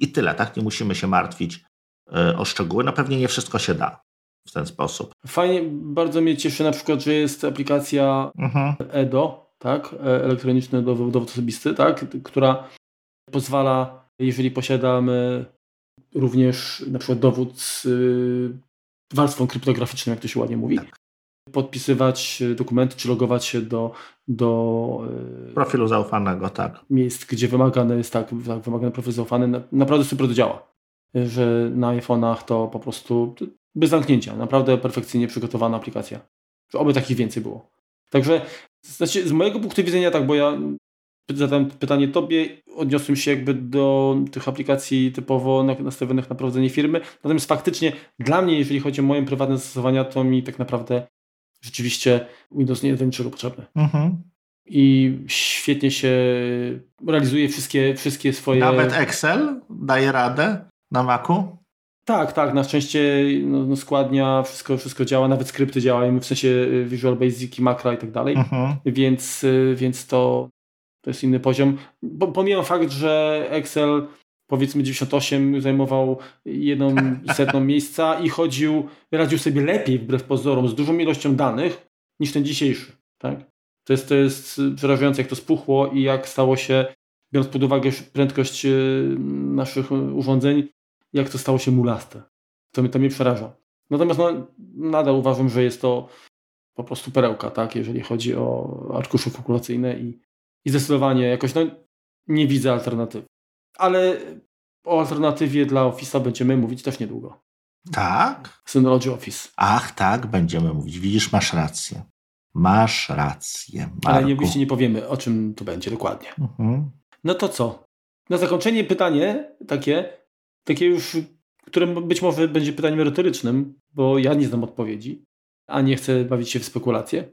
i tyle, tak? Nie musimy się martwić yy, o szczegóły. No pewnie nie wszystko się da w ten sposób. Fajnie, bardzo mnie cieszy na przykład, że jest aplikacja mhm. EDO, tak? E, elektroniczny dowód, dowód osobisty, tak? Która pozwala, jeżeli posiadamy również na przykład dowód z y, warstwą kryptograficzną, jak to się ładnie mówi, tak. podpisywać dokumenty czy logować się do, do y, profilu zaufanego, tak. Miejsc, gdzie wymagany jest tak, tak wymagany profil zaufany, naprawdę super to działa. Że na iPhone'ach to po prostu bez zamknięcia. Naprawdę perfekcyjnie przygotowana aplikacja. Oby takich więcej było. Także znaczy, z mojego punktu widzenia tak, bo ja zadałem pytanie tobie, odniosłem się jakby do tych aplikacji typowo nastawionych na prowadzenie firmy. Natomiast faktycznie dla mnie, jeżeli chodzi o moje prywatne zastosowania, to mi tak naprawdę rzeczywiście Windows nie jest niczego potrzebny. Mhm. I świetnie się realizuje wszystkie, wszystkie swoje... Nawet Excel daje radę na Macu? Tak, tak, na szczęście no, no składnia, wszystko, wszystko działa, nawet skrypty działają, w sensie y, Visual Basic i Macra i tak dalej, mhm. więc, y, więc to, to jest inny poziom. Pomijam fakt, że Excel powiedzmy 98 zajmował jedną setną miejsca i chodził, radził sobie lepiej wbrew pozorom z dużą ilością danych niż ten dzisiejszy. Tak? To, jest, to jest przerażające, jak to spuchło i jak stało się, biorąc pod uwagę prędkość y, naszych urządzeń, jak to stało się mulaste. To mnie, to mnie przeraża. Natomiast no, nadal uważam, że jest to po prostu perełka, tak, jeżeli chodzi o arkusze kalkulacyjne i, i zdecydowanie jakoś no, nie widzę alternatywy. Ale o alternatywie dla Office'a będziemy mówić też niedługo. Tak? Synology Office. Ach, tak, będziemy mówić. Widzisz, masz rację. Masz rację. Marku. Ale nie, nie powiemy, o czym to będzie dokładnie. Mhm. No to co? Na zakończenie pytanie takie, takie już, które być może będzie pytaniem retorycznym, bo ja nie znam odpowiedzi, a nie chcę bawić się w spekulacje.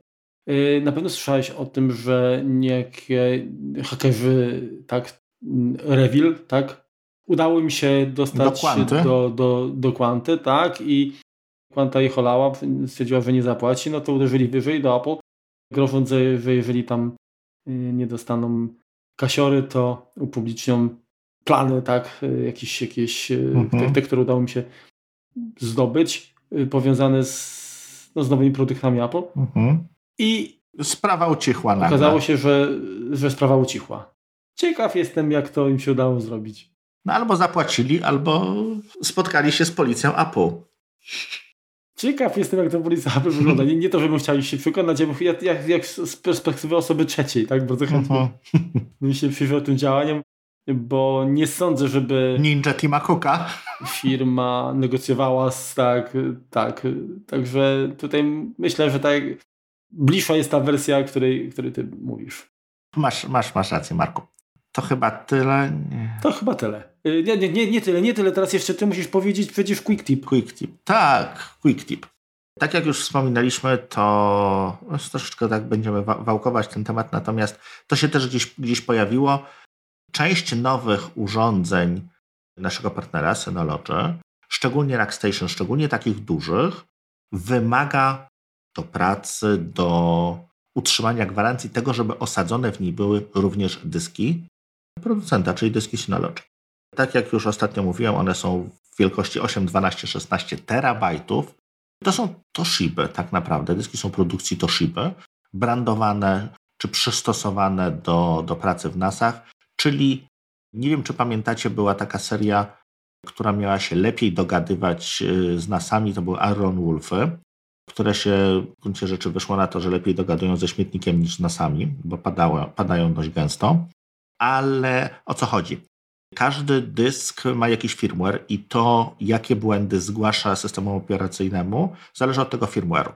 Y, na pewno słyszałeś o tym, że niejakie hakerzy, tak, Revil, tak, udało im się dostać do, do, do, do Quanty, tak, i Quanta ich olała, stwierdziła, że nie zapłaci, no to uderzyli wyżej do Apple, grożąc, że jeżeli tam y, nie dostaną kasiory, to upublicznią plany, tak, y, jakieś, jakieś mhm. te, te, które udało mi się zdobyć, powiązane z, no, z nowymi produktami Apple. Mhm. I sprawa ucichła nagle. Okazało się, że, że sprawa ucichła. Ciekaw jestem, jak to im się udało zrobić. No albo zapłacili, albo spotkali się z policją Apple. Ciekaw jestem, jak to policja Apple wygląda. Nie, nie to, żebym chciał się przekonać, jak, jak, jak z perspektywy osoby trzeciej, tak? Bardzo chętnie -huh. bym się przyjrzał tym działaniom, bo nie sądzę, żeby... Ninja Tima Cooka. Firma negocjowała z tak, tak. Także tutaj myślę, że tak bliższa jest ta wersja, której, której ty mówisz. Masz, masz, masz rację, Marku. To chyba tyle. Nie. To chyba tyle. Y, nie, nie, nie, nie tyle, nie tyle. Teraz jeszcze ty musisz powiedzieć przecież quick tip. Quick tip. Tak, quick tip. Tak jak już wspominaliśmy, to troszeczkę tak będziemy wałkować ten temat, natomiast to się też gdzieś, gdzieś pojawiło. Część nowych urządzeń naszego partnera Synology, szczególnie Rackstation, szczególnie takich dużych, wymaga do pracy, do utrzymania gwarancji tego, żeby osadzone w niej były również dyski producenta, czyli dyski Synology. Tak jak już ostatnio mówiłem, one są w wielkości 8, 12, 16 terabajtów. To są Toshiby tak naprawdę. Dyski są produkcji Toshiby, brandowane czy przystosowane do, do pracy w NASach, czyli nie wiem, czy pamiętacie, była taka seria, która miała się lepiej dogadywać y, z NASami, to były Iron Wolfy, które się w gruncie rzeczy wyszło na to, że lepiej dogadują ze śmietnikiem niż NASami, bo padają dość gęsto ale o co chodzi? Każdy dysk ma jakiś firmware i to, jakie błędy zgłasza systemu operacyjnemu, zależy od tego firmware'u.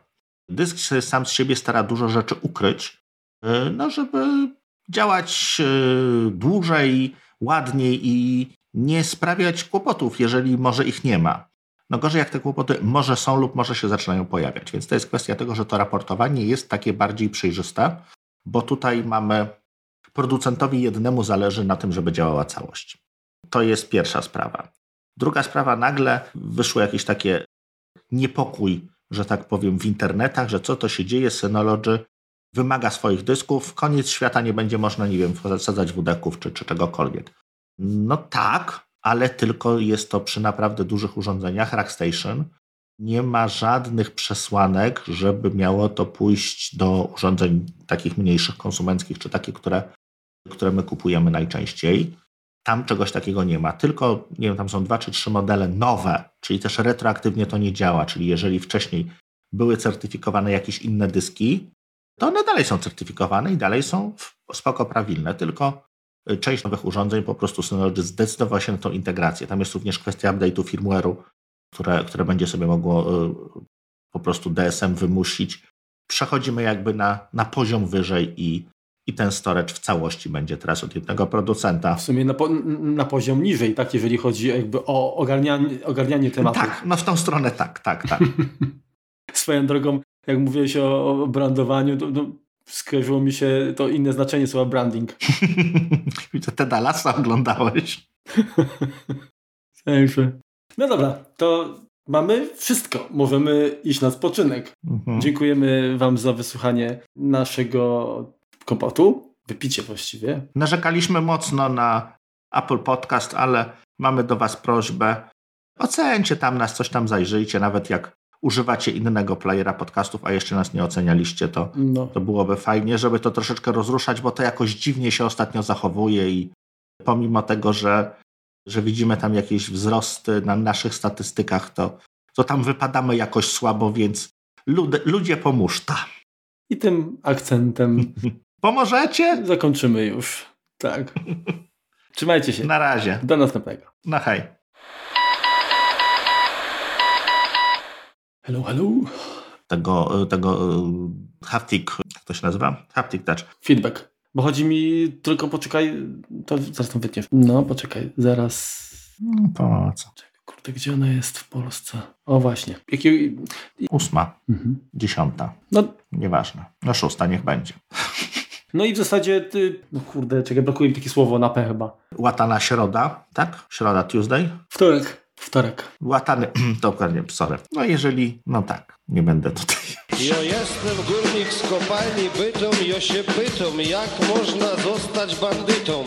Dysk sam z siebie stara dużo rzeczy ukryć, y, no żeby działać y, dłużej, ładniej i nie sprawiać kłopotów, jeżeli może ich nie ma. No gorzej jak te kłopoty może są lub może się zaczynają pojawiać. Więc to jest kwestia tego, że to raportowanie jest takie bardziej przejrzyste, bo tutaj mamy producentowi jednemu zależy na tym, żeby działała całość. To jest pierwsza sprawa. Druga sprawa, nagle wyszło jakieś takie niepokój, że tak powiem, w internetach, że co to się dzieje, Synology wymaga swoich dysków, koniec świata nie będzie można, nie wiem, wsadzać WD-ków czy, czy czegokolwiek. No tak, ale tylko jest to przy naprawdę dużych urządzeniach. Rackstation nie ma żadnych przesłanek, żeby miało to pójść do urządzeń takich mniejszych, konsumenckich, czy takich, które które my kupujemy najczęściej. Tam czegoś takiego nie ma, tylko nie wiem, tam są dwa czy trzy modele nowe, czyli też retroaktywnie to nie działa, czyli jeżeli wcześniej były certyfikowane jakieś inne dyski, to one dalej są certyfikowane i dalej są spoko prawilne, tylko część nowych urządzeń po prostu Synology zdecydował się na tą integrację. Tam jest również kwestia update'u firmware'u, które, które będzie sobie mogło y, po prostu DSM wymusić. Przechodzimy jakby na, na poziom wyżej i, i ten storage w całości będzie teraz od jednego producenta. W sumie na, po, na poziom niżej, tak, jeżeli chodzi jakby o ogarnianie, ogarnianie tematu. Tak, no w tą stronę tak, tak, tak. Swoją drogą, jak mówiłeś o, o brandowaniu, to, to skojarzyło mi się to inne znaczenie słowa branding. Widzę, te Dallasa oglądałeś. no dobra, to mamy wszystko. Możemy iść na spoczynek. Mhm. Dziękujemy Wam za wysłuchanie naszego kompotu. Wypicie właściwie. Narzekaliśmy mocno na Apple Podcast, ale mamy do Was prośbę. Ocencie tam nas, coś tam zajrzyjcie, nawet jak używacie innego playera podcastów, a jeszcze nas nie ocenialiście, to, no. to byłoby fajnie, żeby to troszeczkę rozruszać, bo to jakoś dziwnie się ostatnio zachowuje i pomimo tego, że, że widzimy tam jakieś wzrosty na naszych statystykach, to, to tam wypadamy jakoś słabo, więc ludzie, ludzie pomóżta. I tym akcentem Pomożecie? Zakończymy już. Tak. Trzymajcie się. Na razie. Do następnego. Na hej. Hello, hello. Tego, tego e, haptic, jak to się nazywa? Haptic touch. Feedback. Bo chodzi mi, tylko poczekaj, to zaraz tam wytniesz. No, poczekaj, zaraz. No, po co? Kurde, gdzie ona jest w Polsce? O, właśnie. Jaki... Ósma, mhm. dziesiąta. No. Nieważne. No szósta, niech będzie. No i w zasadzie, ty, no kurde, czekaj, brakuje mi takie słowo na P chyba. Łatana środa, tak? Środa, Tuesday? Wtorek. Wtorek. Łatany, dokładnie, sorry. No jeżeli, no tak, nie będę tutaj. Ja jestem górnik z kopalni Bytom, ja się pytam, jak można zostać bandytą?